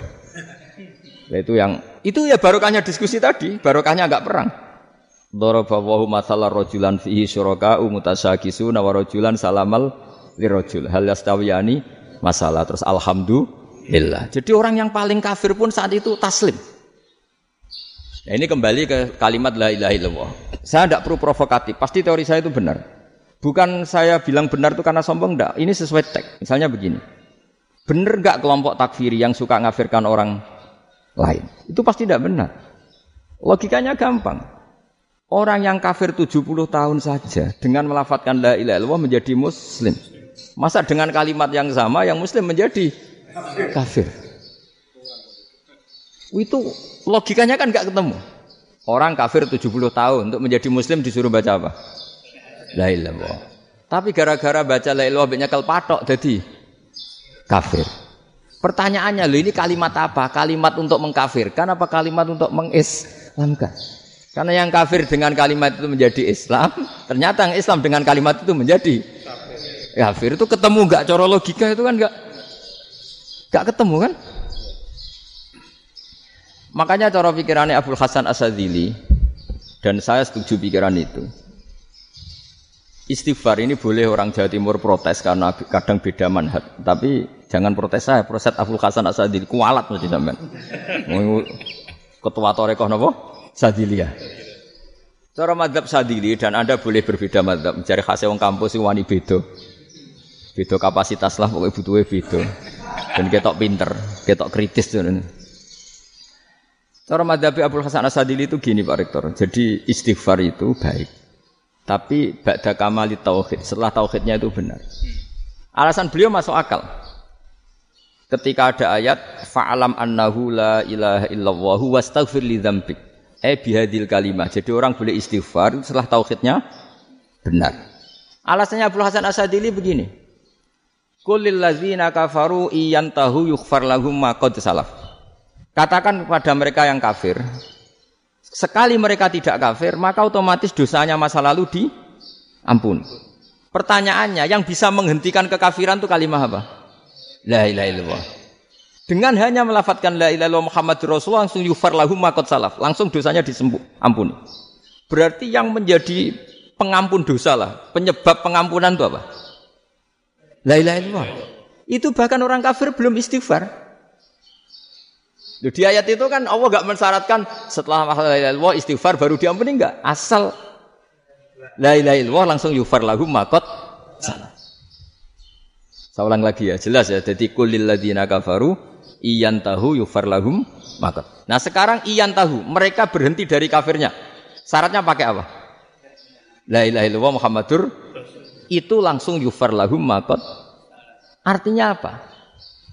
Nah, itu yang itu ya barokahnya diskusi tadi, barokahnya enggak perang. Darabawahu masalah rojulan fihi syuraka'u mutasakisuna wa rajulan salamal lirajul. Hal yastawiyani masalah terus alhamdulillah. Jadi orang yang paling kafir pun saat itu taslim. Nah, ini kembali ke kalimat la ilaha illallah. Saya tidak perlu provokatif, pasti teori saya itu benar. Bukan saya bilang benar itu karena sombong, enggak. Ini sesuai teks. Misalnya begini. Benar enggak kelompok takfiri yang suka ngafirkan orang lain. Itu pasti tidak benar. Logikanya gampang. Orang yang kafir 70 tahun saja dengan melafatkan la ilaha illallah menjadi muslim. Masa dengan kalimat yang sama yang muslim menjadi kafir? Itu logikanya kan gak ketemu. Orang kafir 70 tahun untuk menjadi muslim disuruh baca apa? La ilaha Tapi gara-gara baca la banyak patok jadi kafir. Pertanyaannya, lo ini kalimat apa? Kalimat untuk mengkafirkan apa kalimat untuk mengislamkan? Karena yang kafir dengan kalimat itu menjadi Islam, ternyata yang Islam dengan kalimat itu menjadi kafir. Itu ketemu nggak? Coro logika itu kan nggak nggak ketemu kan? Makanya cara pikirannya Abdul Hasan Asadili dan saya setuju pikiran itu. Istighfar ini boleh orang Jawa Timur protes karena kadang beda manhat, tapi Jangan protes saya, protes Abdul Hasan Asadili kualat mesti sampean. Ketua Torekoh nopo? Sadilia. Cara madhab Sadili dan Anda boleh berbeda madhab. Mencari khasnya wong kampus wani beda. Beda kapasitas lah pokoknya butuhnya beda. Dan ketok pinter, ketok kritis tuh. Cara madhabi Abdul Hasan Asadili itu gini Pak Rektor. Jadi istighfar itu baik. Tapi ba'da kamali tauhid, setelah tauhidnya itu benar. Alasan beliau masuk akal. Ketika ada ayat fa'alam annahu la ilaha illallah wastaghfir li dzambik. Eh bihadil kalimah. Jadi orang boleh istighfar setelah tauhidnya benar. Alasannya Abdul Hasan Asadili begini. Kulil ladzina kafaru iyantahu yughfar lahum ma salaf. Katakan kepada mereka yang kafir, sekali mereka tidak kafir, maka otomatis dosanya masa lalu diampuni. Pertanyaannya, yang bisa menghentikan kekafiran itu kalimat apa? La ilaha illallah. Dengan hanya melafatkan la ilaha illallah Muhammad Rasulullah langsung yufar lahum makot salaf, langsung dosanya disembuh, ampuni. Berarti yang menjadi pengampun dosa lah, penyebab pengampunan itu apa? La ilaha illallah. Itu bahkan orang kafir belum istighfar. Di ayat itu kan Allah gak mensyaratkan setelah illallah istighfar baru diampuni enggak. Asal la ilaha illallah langsung yufar lahum makot salah. Saya ulang lagi ya, jelas ya. Jadi kulil ladina kafaru iyan tahu yufar lahum makot. Nah sekarang iyan tahu, mereka berhenti dari kafirnya. Syaratnya pakai apa? La ilaha illallah Muhammadur itu langsung yufar lahum makot. Artinya apa?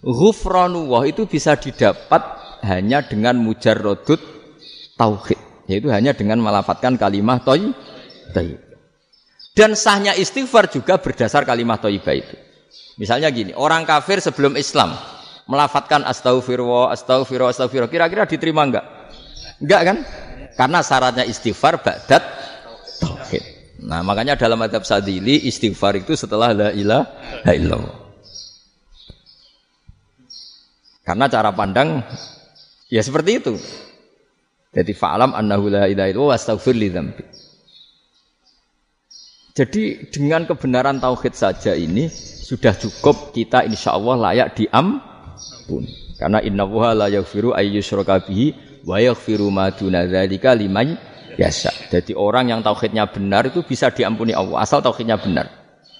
Ghufranullah itu bisa didapat hanya dengan mujarrodut tauhid, yaitu hanya dengan melafatkan kalimat toy, toy. Dan sahnya istighfar juga berdasar kalimat toibah itu. Misalnya gini, orang kafir sebelum Islam melafatkan astaghfirullah, astaghfirullah, astaghfirullah, kira-kira diterima enggak? Enggak kan? Karena syaratnya istighfar ba'dat tauhid. Nah, makanya dalam adab sadili istighfar itu setelah la ilaha illallah. Karena cara pandang Ya seperti itu. Jadi fa'alam annahu la ilaha illallah wastaghfir li dzambi. Jadi dengan kebenaran tauhid saja ini sudah cukup kita insya Allah layak diampun. Karena inna wuha la yaghfiru ayyusyraka bihi wa yaghfiru ma duna dzalika liman yasha. Jadi orang yang tauhidnya benar itu bisa diampuni Allah asal tauhidnya benar.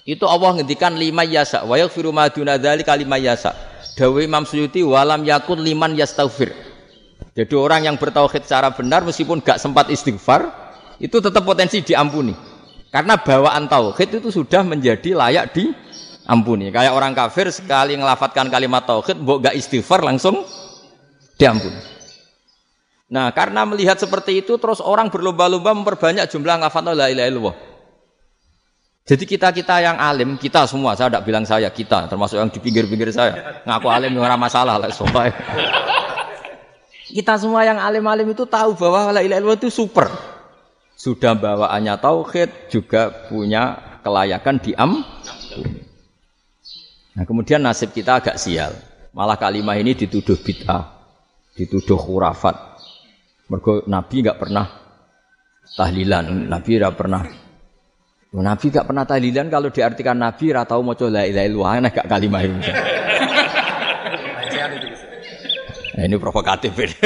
Itu Allah ngendikan lima yasa wa yaghfiru ma duna dzalika liman yasa. Dawe Imam Suyuti walam yakun liman yastaghfir. Jadi orang yang bertauhid secara benar meskipun gak sempat istighfar itu tetap potensi diampuni. Karena bawaan tauhid itu sudah menjadi layak diampuni. Kayak orang kafir sekali ngelafatkan kalimat tauhid, mbok gak istighfar langsung diampuni. Nah, karena melihat seperti itu terus orang berlomba-lomba memperbanyak jumlah ngelafat la ilaha illallah. Jadi kita-kita yang alim, kita semua, saya tidak bilang saya, kita, termasuk yang di pinggir-pinggir saya, ngaku alim orang masalah lah, soalnya. Kita semua yang alim-alim itu tahu bahwa la ilaha illallah itu super. Sudah bawaannya tauhid juga punya kelayakan diam. Nah, kemudian nasib kita agak sial. Malah kalimat ini dituduh bid'ah, dituduh khurafat. Mergo Nabi nggak pernah tahlilan, Nabi nggak pernah Nabi nggak pernah tahlilan kalau diartikan Nabi ratau mau la ilaha illallah gak kalimat itu. Nah, ini provokatif ini.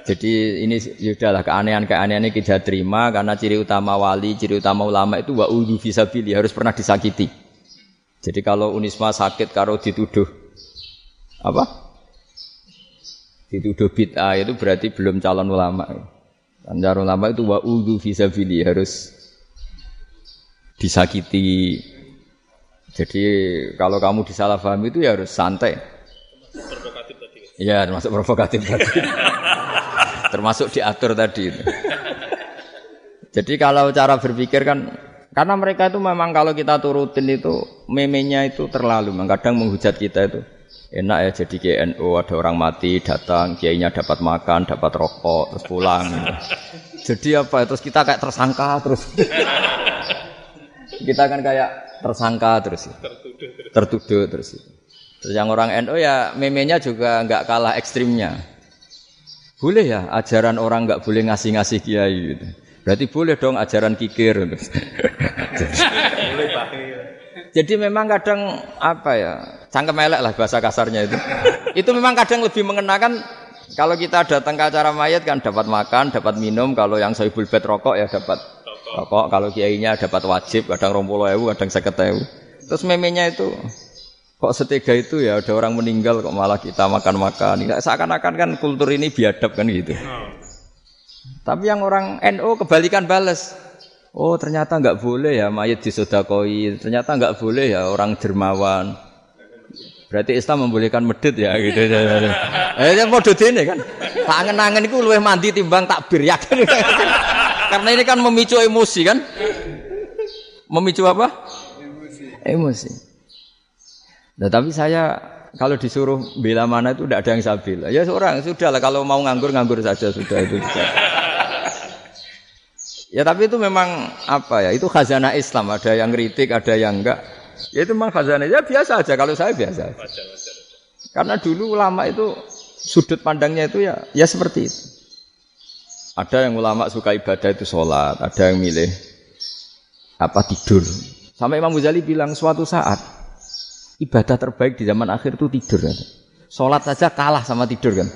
Jadi ini sudahlah keanehan-keanehan ini kita terima karena ciri utama wali, ciri utama ulama itu wa udu fisabili harus pernah disakiti. Jadi kalau Unisma sakit karo dituduh apa? Dituduh bid'ah itu berarti belum calon ulama. Calon ulama itu wa udu fisabili harus disakiti jadi kalau kamu disalahpahami itu ya harus santai. Provokatif tadi. Iya, termasuk provokatif tadi. termasuk diatur tadi. Jadi kalau cara berpikir kan karena mereka itu memang kalau kita turutin itu memenya itu terlalu kadang menghujat kita itu enak ya jadi KNO ada orang mati datang kiainya dapat makan dapat rokok terus pulang jadi apa terus kita kayak tersangka terus kita kan kayak tersangka terus tertuduh terus, tertuduh terus. terus yang orang NU ya memenya juga nggak kalah ekstrimnya boleh ya ajaran orang nggak boleh ngasih-ngasih kiai gitu. berarti boleh dong ajaran kikir jadi, jadi memang kadang apa ya cangkem elek lah bahasa kasarnya itu itu memang kadang lebih mengenakan kalau kita datang ke acara mayat kan dapat makan, dapat minum. Kalau yang sohibul bed rokok ya dapat Rokok kalau kiainya dapat wajib, kadang rompulo ewu, kadang seket ewu. Terus memenya itu kok setega itu ya ada orang meninggal kok malah kita makan-makan. Seakan-akan kan kultur ini biadab kan gitu. Tapi yang orang NO kebalikan balas. Oh ternyata nggak boleh ya mayat disodakoi. Ternyata nggak boleh ya orang dermawan. Berarti Islam membolehkan medit ya gitu. Eh yang mau ini kan. Tangan-tangan itu luwih mandi timbang takbir ya kan. Karena ini kan memicu emosi kan. Memicu apa? Emosi. Nah, tapi saya kalau disuruh bela mana itu tidak ada yang saya bela. Ya seorang sudah lah kalau mau nganggur nganggur saja sudah itu. Sudah. Ya tapi itu memang apa ya? Itu khazanah Islam. Ada yang kritik, ada yang enggak. Ya itu memang khazanah. Ya biasa aja. Kalau saya biasa. Karena dulu ulama itu sudut pandangnya itu ya ya seperti itu. Ada yang ulama suka ibadah itu sholat, ada yang milih apa tidur. Sampai Imam Ghazali bilang suatu saat ibadah terbaik di zaman akhir itu tidur. Kan? Sholat saja kalah sama tidur kan.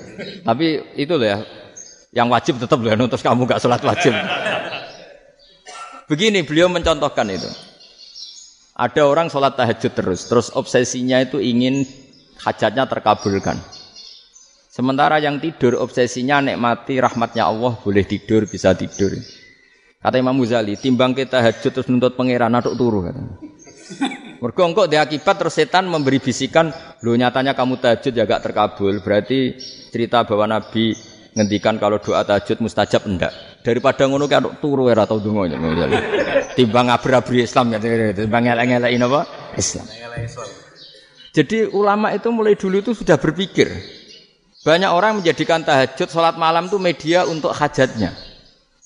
Tapi itu loh ya, yang wajib tetap loh, terus kamu gak sholat wajib. Begini beliau mencontohkan itu. Ada orang sholat tahajud terus, terus obsesinya itu ingin hajatnya terkabulkan. Sementara yang tidur obsesinya nikmati rahmatnya Allah, boleh tidur, bisa tidur. Kata Imam Muzali, timbang kita hajut terus nuntut pangeran aduk turu. Mergo engko akibat terus setan memberi bisikan, "Lho nyatanya kamu tahajud ya gak terkabul." Berarti cerita bahwa Nabi ngendikan kalau doa tahajud mustajab enggak. Daripada ngono kan turu ora tau donga Timbang abri-abri Islam ya, timbang elek-elekin apa? Islam. Jadi ulama itu mulai dulu itu sudah berpikir. Banyak orang menjadikan tahajud, sholat malam itu media untuk hajatnya.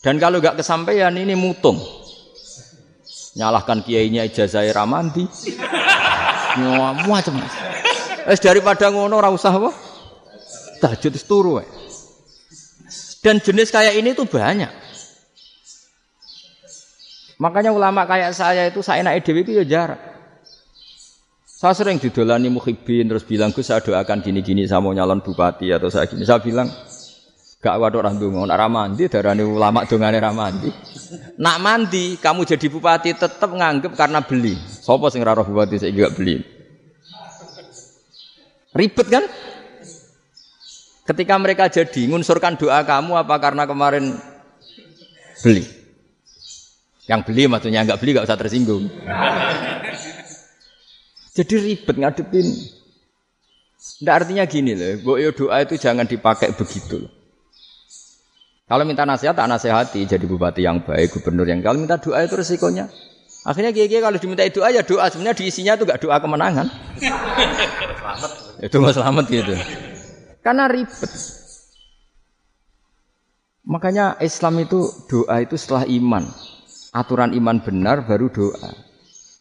Dan kalau nggak kesampaian ini mutung. Nyalahkan kiainya ijazah ramandi. Nyawa macam. Es daripada ngono ora usah apa? Tahajud turu. Dan jenis kayak ini tuh banyak. Makanya ulama kayak saya itu saya naik dewi itu ya jarak. Saya sering didolani muhibin terus bilang gue saya doakan gini-gini saya mau nyalon bupati atau saya gini. Saya bilang gak waduh orang dongo, nak ramandi darani ulama dongane ramandi. Nak mandi kamu jadi bupati tetap nganggep karena beli. Sopo sing raro bupati saya juga beli. Ribet kan? Ketika mereka jadi, ngunsurkan doa kamu apa karena kemarin beli? Yang beli maksudnya nggak beli nggak usah tersinggung. Jadi ribet ngadepin. Tidak artinya gini loh, boyo doa itu jangan dipakai begitu. Kalau minta nasihat, tak nasihati jadi bupati yang baik, gubernur yang kalau minta doa itu resikonya. Akhirnya gigi kalau diminta doa ya doa sebenarnya diisinya itu gak doa kemenangan. Itu nggak selamat gitu. Karena ribet. Makanya Islam itu doa itu setelah iman. Aturan iman benar baru doa.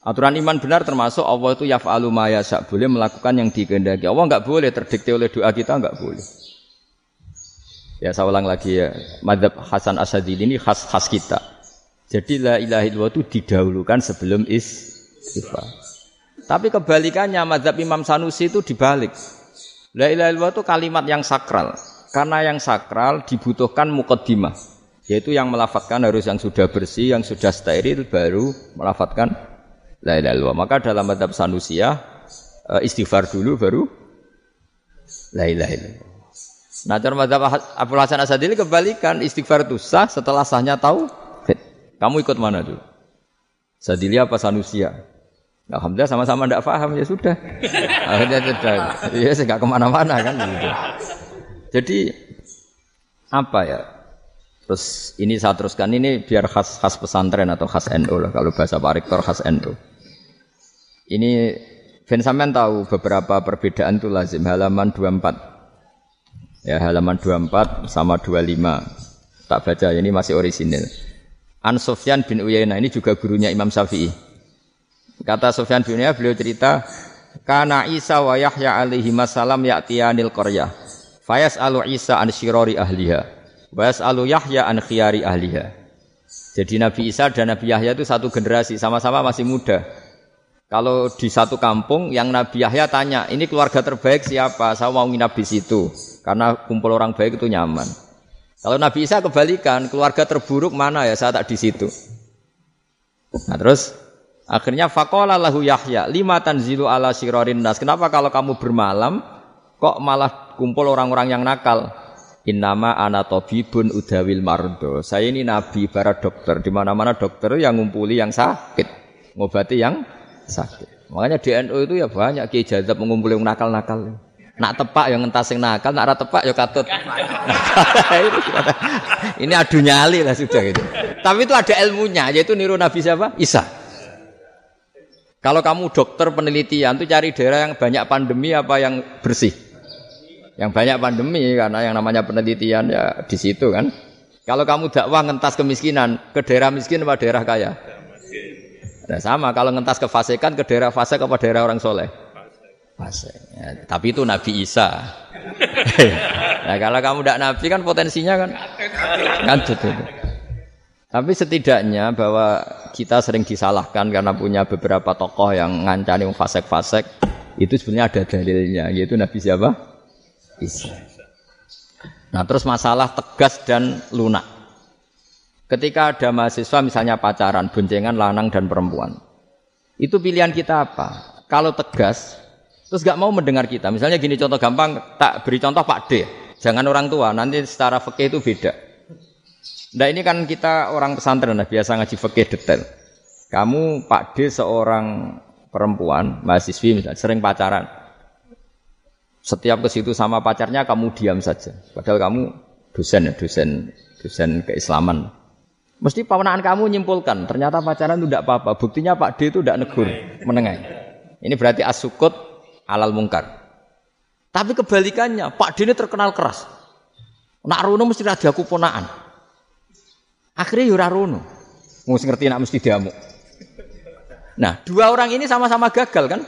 Aturan iman benar termasuk Allah itu yaf'alu ma yasha, boleh melakukan yang dikehendaki. Allah enggak boleh terdikte oleh doa kita enggak boleh. Ya saya ulang lagi ya, madhab Hasan Asadili ini khas khas kita. Jadi la ilaha illallah itu didahulukan sebelum istighfar. Tapi kebalikannya madhab Imam Sanusi itu dibalik. La ilaha illallah itu kalimat yang sakral. Karena yang sakral dibutuhkan mukaddimah. Yaitu yang melafatkan harus yang sudah bersih, yang sudah steril baru melafatkan la ilaha illallah. Maka dalam madhab Sanusiyah eh, istighfar dulu baru la ilaha illallah. Nah, cara madhab Abu Hasan Asadili kebalikan istighfar itu sah setelah sahnya tahu. Kamu ikut mana dulu? Sadili apa Sanusiyah? Alhamdulillah sama-sama tidak paham ya sudah. Akhirnya sudah. Ya saya nggak ke mana-mana kan gitu. Jadi apa ya? Terus ini saya teruskan ini biar khas khas pesantren atau khas NU lah kalau bahasa Pak Rektor khas NU. Ini Ben sampean tahu beberapa perbedaan itu lazim halaman 24. Ya halaman 24 sama 25. Tak baca ini masih orisinil. An Sofyan bin Uyainah ini juga gurunya Imam Syafi'i. Kata Sufyan bin Uyainah beliau cerita, "Kana Isa wa Yahya alaihi masalam ya'tiyanil qaryah. Fayas alu Isa an syirori ahliha. Fayas alu Yahya an khiyari ahliha." Jadi Nabi Isa dan Nabi Yahya itu satu generasi, sama-sama masih muda. Kalau di satu kampung yang Nabi Yahya tanya, ini keluarga terbaik siapa? Saya mau nginap di situ. Karena kumpul orang baik itu nyaman. Kalau Nabi Isa kebalikan, keluarga terburuk mana ya? Saya tak di situ. Nah terus Akhirnya fakola lahu Yahya, lima tanzilu ala sirorin nas. Kenapa kalau kamu bermalam kok malah kumpul orang-orang yang nakal? Innama anatobibun udawil mardo. Saya ini nabi para dokter. Di mana-mana dokter yang ngumpuli yang sakit, ngobati yang sakit. Makanya di NU itu ya banyak kiai jadab mengumpuli yang nakal-nakal. Nak tepak yang entas nakal, nak tepak ya katut. ini adu nyali lah sudah gitu. Tapi itu ada ilmunya, yaitu niru Nabi siapa? Isa. Kalau kamu dokter penelitian itu cari daerah yang banyak pandemi apa yang bersih? Yang banyak pandemi karena yang namanya penelitian ya di situ kan. Kalau kamu dakwah ngentas kemiskinan ke daerah miskin apa daerah kaya? Nah sama kalau ngentas kefasikan ke daerah fasik apa daerah orang soleh? Fasik. Ya, tapi itu Nabi Isa. nah kalau kamu tidak Nabi kan potensinya kan kan itu. Tapi setidaknya bahwa kita sering disalahkan karena punya beberapa tokoh yang ngancani fasek-fasek itu sebenarnya ada dalilnya yaitu Nabi siapa? Isa. Nah terus masalah tegas dan lunak. Ketika ada mahasiswa misalnya pacaran, boncengan lanang dan perempuan. Itu pilihan kita apa? Kalau tegas, terus gak mau mendengar kita. Misalnya gini contoh gampang, tak beri contoh Pak D. Jangan orang tua, nanti secara fikih itu beda. Nah ini kan kita orang pesantren lah, biasa ngaji fikih detail. Kamu Pak D seorang perempuan, mahasiswi misalnya, sering pacaran. Setiap ke situ sama pacarnya kamu diam saja. Padahal kamu dosen ya, dosen dosen keislaman. Mesti pawanaan kamu nyimpulkan, ternyata pacaran itu tidak apa-apa. Buktinya Pak D itu tidak negur, menengah. Ini berarti asukut alal mungkar. Tapi kebalikannya, Pak D ini terkenal keras. Nak runo mesti ada kuponaan. Akhirnya yura rono. Mesti ngerti nak mesti diamuk. Nah, dua orang ini sama-sama gagal kan?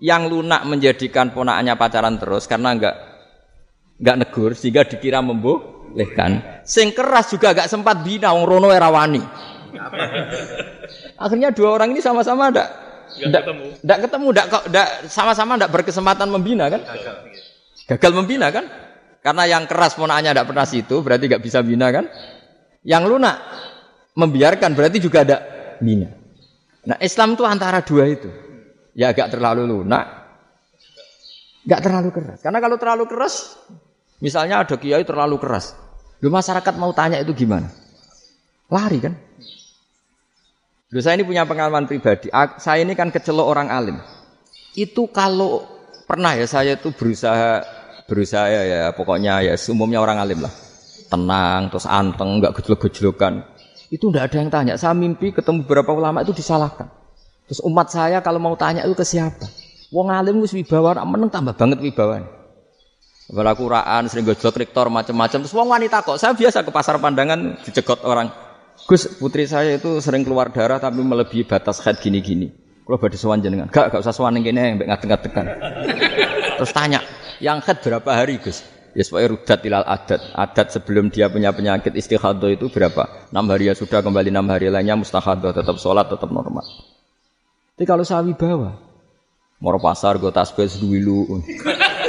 Yang lunak menjadikan ponakannya pacaran terus karena enggak enggak negur sehingga dikira membolehkan. Sing keras juga enggak sempat bina wong rono erawani. Akhirnya dua orang ini sama-sama enggak enggak ketemu. Enggak ketemu, enggak enggak sama-sama enggak berkesempatan membina kan? Gagal. Gagal membina kan? Karena yang keras ponakannya enggak pernah situ, berarti enggak bisa bina kan? Yang lunak membiarkan berarti juga ada bina. Nah Islam itu antara dua itu. Ya agak terlalu lunak, gak terlalu keras. Karena kalau terlalu keras, misalnya ada kiai terlalu keras, lu masyarakat mau tanya itu gimana? Lari kan? Lu saya ini punya pengalaman pribadi. Saya ini kan kecelok orang alim. Itu kalau pernah ya saya itu berusaha berusaha ya, ya pokoknya ya umumnya orang alim lah tenang, terus anteng, nggak gejlok-gejlokan. Itu tidak ada yang tanya. Saya mimpi ketemu beberapa ulama itu disalahkan. Terus umat saya kalau mau tanya itu ke siapa? Wong alim wis wibawa, meneng tambah banget wibawa. Kalau kuraan, sering gojlok rektor macam-macam. Terus wong wanita kok, saya biasa ke pasar pandangan dicegot orang. Gus, putri saya itu sering keluar darah tapi melebihi batas head gini-gini. Kalau badhe sowan jenengan, gak gak usah sowan kene mbek ngadeg-ngadegan. Terus tanya, yang head berapa hari, Gus? Ya supaya rudat ilal adat. Adat sebelum dia punya penyakit istihadah itu berapa? 6 hari ya sudah kembali 6 hari lainnya mustahadah tetap sholat tetap normal. Tapi kalau sawi bawa, mau pasar gue tasbih dulu.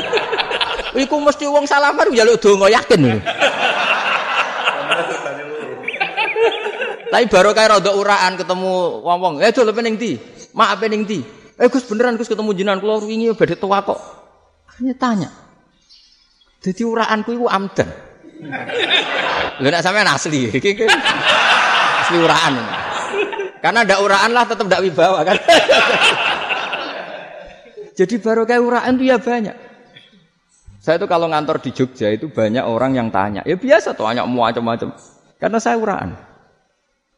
Iku mesti uang salaman ya lu dongo yakin. Tapi baru kayak rada uraan ketemu wong-wong, eh dulu pening di, maaf pening di. Eh Gus beneran Gus ketemu jinan keluar wingi badhe tua kok. Hanya tanya, jadi uraanku itu amdan. Lho nek sampean asli, iki asli uraan. Karena ada uraan lah tetap tidak wibawa kan. Jadi baru kayak uraan itu ya banyak. Saya itu kalau ngantor di Jogja itu banyak orang yang tanya. Ya biasa tuh banyak macam-macam. Karena saya uraan.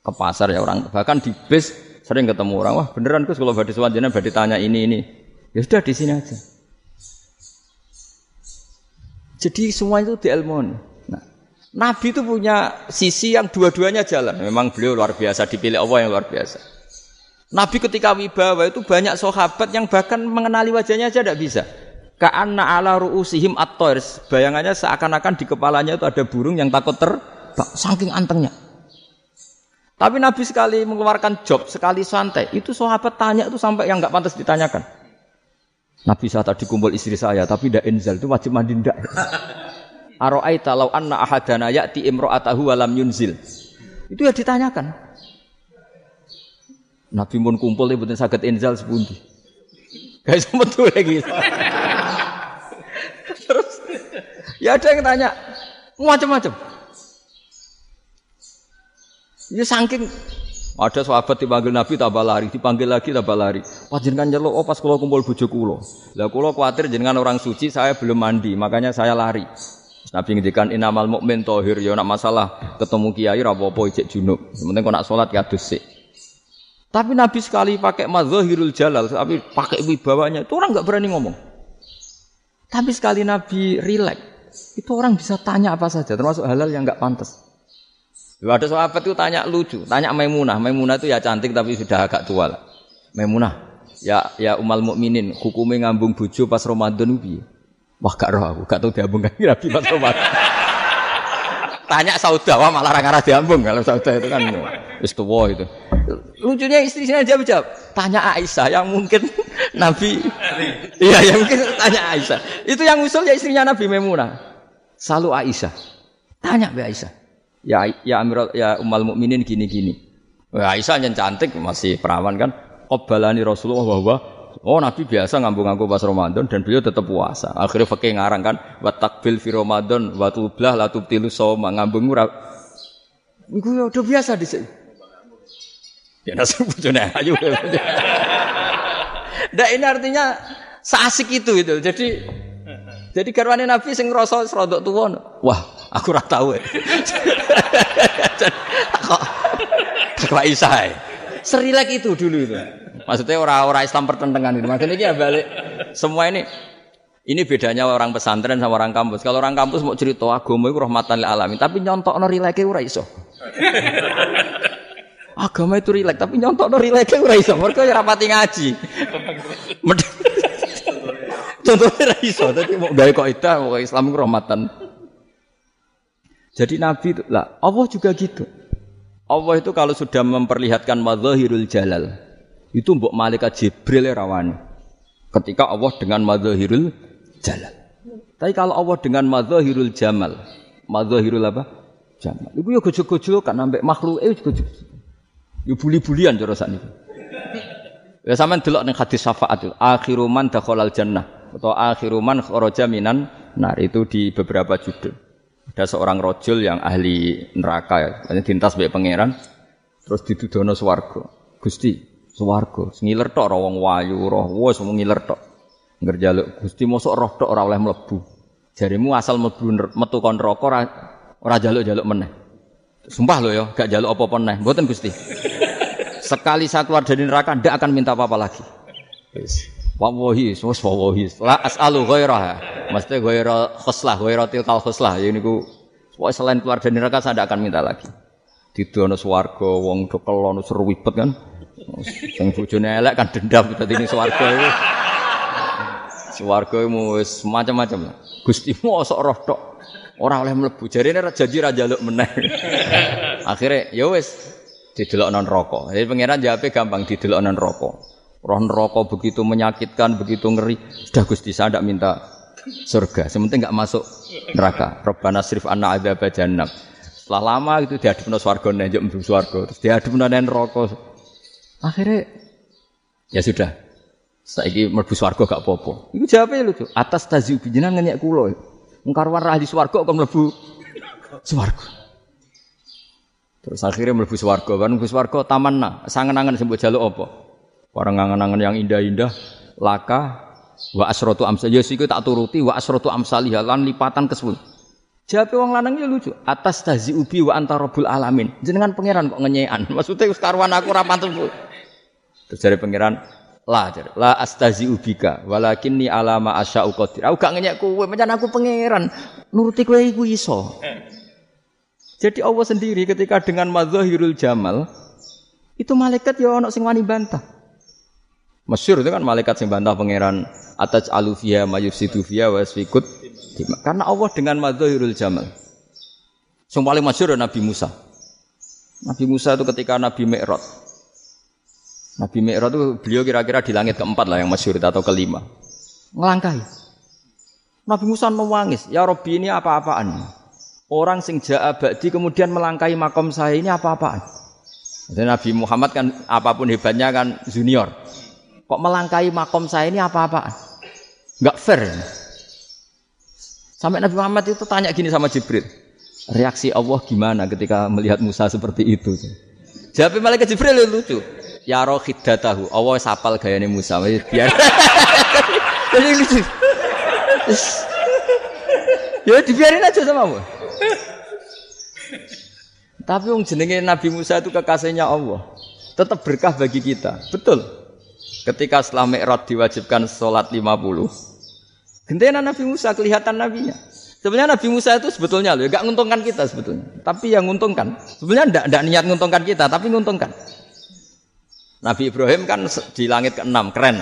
Ke pasar ya orang. Bahkan di bis sering ketemu orang. Wah beneran Gus kalau badai sewanjana badai tanya ini ini. Ya sudah di sini aja. Jadi semua itu diilmoni. Nabi itu punya sisi yang dua-duanya jalan. Memang beliau luar biasa, dipilih Allah yang luar biasa. Nabi ketika wibawa itu banyak sahabat yang bahkan mengenali wajahnya aja tidak bisa. Ka'anna ala ru'usihim at Bayangannya seakan-akan di kepalanya itu ada burung yang takut terbang. Saking antengnya. Tapi Nabi sekali mengeluarkan job, sekali santai, itu sahabat tanya itu sampai yang nggak pantas ditanyakan. Nabi saat tadi kumpul istri saya, tapi tidak enzal itu wajib mandi ndak. Aro'aita law anna ahadana ya'ti imro'atahu walam yunzil. Itu ya ditanyakan. Nabi pun kumpul ya betul sakit inzal sepundi. Guys betul lagi. Terus ya ada yang tanya macam-macam. Ya saking ada sahabat dipanggil Nabi tambah lari, dipanggil lagi tambah lari. Panjenengan nyeluk oh pas kula kumpul bojo kula. Lah kula kuatir jenengan orang suci, saya belum mandi, makanya saya lari. Nabi ngendikan inamal mukmin tohir ya nak masalah ketemu kiai ra apa-apa ijek junub. Penting kok nak salat ya sik. Tapi Nabi sekali pakai madzahirul jalal, tapi pakai wibawanya, itu orang nggak berani ngomong. Tapi sekali Nabi rileks, itu orang bisa tanya apa saja, termasuk halal yang nggak pantas. Ada sahabat itu tanya lucu, tanya Maimunah. Maimunah itu ya cantik tapi sudah agak tua lah. Maimunah, ya ya umal mukminin, hukumnya ngambung bojo pas Ramadan piye? Wah gak roh aku, gak tahu diambung kan Nabi Ramadan. tanya Sauda, wah malah orang arah diambung kalau Sauda itu kan wis itu. Lucunya istrinya jawab jawab, tanya Aisyah yang mungkin Nabi Iya, yang mungkin tanya Aisyah. Itu yang usul ya istrinya Nabi Maimunah. Selalu Aisyah. Tanya Mbak Aisyah. Ya ya Amirul ya Ummal Mukminin gini-gini. Ya, Aisyah yang cantik masih perawan kan. Qabbalani Rasulullah bahwa Oh Nabi biasa ngambung-ngambung pas Ramadan dan beliau tetap puasa. Akhirnya fakih ngarang kan, wa takbil fi Ramadan, wa tublah la tubtilu soma ngambung ora. Iku ya udah biasa di sini. Ya nasi bojone ayu. Nah ini artinya seasik itu itu. Jadi jadi garwane Nabi sing ngrasa serodok tuwa. Wah, aku ora tahu. Kok tak Isa. Serilek itu dulu itu. Maksudnya orang-orang Islam pertentangan itu. Maksudnya ini ya balik semua ini ini bedanya orang pesantren sama orang kampus. Kalau orang kampus mau cerita agama itu rahmatan lil alamin, tapi nyontok no rileke ora iso. agama itu rilek, tapi nyontok no rileke ora iso. Mereka ya rapati ngaji. Contohnya ra iso, dadi mau gawe kok itu mau Islam itu rahmatan. Jadi Nabi itu lah, Allah juga gitu. Allah itu kalau sudah memperlihatkan madzahirul jalal, itu mbok malaikat Jibril rawani. Ketika Allah dengan madzahirul jalal. Tapi kalau Allah dengan madzahirul jamal, madzahirul apa? Jamal. Iku ya gojo-gojo kan ambek makhluk eh gojo. Ya buli-bulian cara sakniki. Ya sampean delok ning hadis syafaat itu, akhiru man dakhalal jannah atau akhiruman kharaja minan nar itu di beberapa judul. Ada seorang rojul yang ahli neraka ya, dintas sebagai pangeran terus ditudono swarga. Gusti, swarga, ngiler tok ora wong wayu, roh wis ngiler tok. Ngerjaluk Gusti mosok roh tok ora oleh mlebu. Jarimu asal mlebu metu kon neraka ora ora jaluk-jaluk meneh. Sumpah lo ya, gak jaluk apa-apa meneh. Mboten Gusti. Sekali saya keluar dari neraka ndak akan minta apa-apa lagi. Yes. Wawahi, wis wawahi. La as'alu ghairaha. Mesti ghaira khuslah, ghaira tilkal khuslah. Ya niku pokoke selain keluar dari neraka saya tidak akan minta lagi. Didono swarga wong do kelon seru wibet kan. Sing bojone elek kan dendam dadi ning swarga iku. Swarga wis macam-macam. Gusti mosok roh tok. Ora oleh mlebu. Jarine janji ra njaluk meneh. Akhire ya wis didelokno neraka. Jadi pangeran jawabe gampang didelokno neraka. Roh neraka begitu menyakitkan, begitu ngeri. Sudah Gusti saya tidak minta surga. Sementing nggak masuk neraka. Robbana srif anna adzab jannah. Setelah lama itu dihadapno swarga nenjuk mlebu swarga, terus dihadapno nang neraka. Akhirnya ya sudah. Saiki mlebu swarga gak apa-apa. Iku jawabe lucu. Atas taziu jenengan ngenyek kula. Mengkarwan ahli swarga kok mlebu swarga. Terus akhirnya mlebu swarga, kan mlebu swarga tamanna, sangen-angen mbok jaluk apa? Orang ngangen-ngangen yang indah-indah, laka, wa asrotu amsal. Ya siku tak turuti wa asrotu amsalih lan lipatan ke sepuluh. Jawab wong lanang ya lucu. Atas tazi ubi wa antarobul alamin. Jenengan pangeran kok ngenyean. Maksudnya wis karuan aku ora pantes. Terus dari pangeran, la jare la astazi ubika walakinni alama asya'u qadir. Aku gak ngenyek kowe, pancen aku pangeran. Nuruti kowe iku iso. Jadi Allah sendiri ketika dengan madzahirul jamal itu malaikat ya ono sing wani bantah. Masyur itu kan malaikat yang bantah pangeran atas alufia mayufsidu fiha wa yasfikut karena Allah dengan madzahirul jamal. Yang paling masyur Nabi Musa. Nabi Musa itu ketika Nabi Mi'raj. Nabi Mi'raj itu beliau kira-kira di langit keempat lah yang masyur atau kelima. Ngelangkai. Nabi Musa nangis, ya Robbi ini apa-apaan? Orang sing ja'a ba'di kemudian melangkai makom saya ini apa-apaan? Dan Nabi Muhammad kan apa pun hebatnya kan junior. Kok melangkai makom saya ini apa-apa? Enggak fair. Sampai Nabi Muhammad itu tanya gini sama Jibril. Reaksi Allah gimana ketika melihat Musa seperti itu? Jawab malaikat Jibril lucu. Ya roh tahu. Allah sapal gayanya Musa. Biar. Jadi lucu. Ya dibiarin aja sama Allah. Tapi yang jenenge Nabi Musa itu kekasihnya Allah. Tetap berkah bagi kita. Betul. Ketika setelah Mi'raj diwajibkan sholat 50. Gentena Nabi Musa kelihatan nabinya. Sebenarnya Nabi Musa itu sebetulnya loh, gak nguntungkan kita sebetulnya. Tapi yang nguntungkan. Sebenarnya ndak ndak niat nguntungkan kita, tapi nguntungkan. Nabi Ibrahim kan di langit ke-6, keren.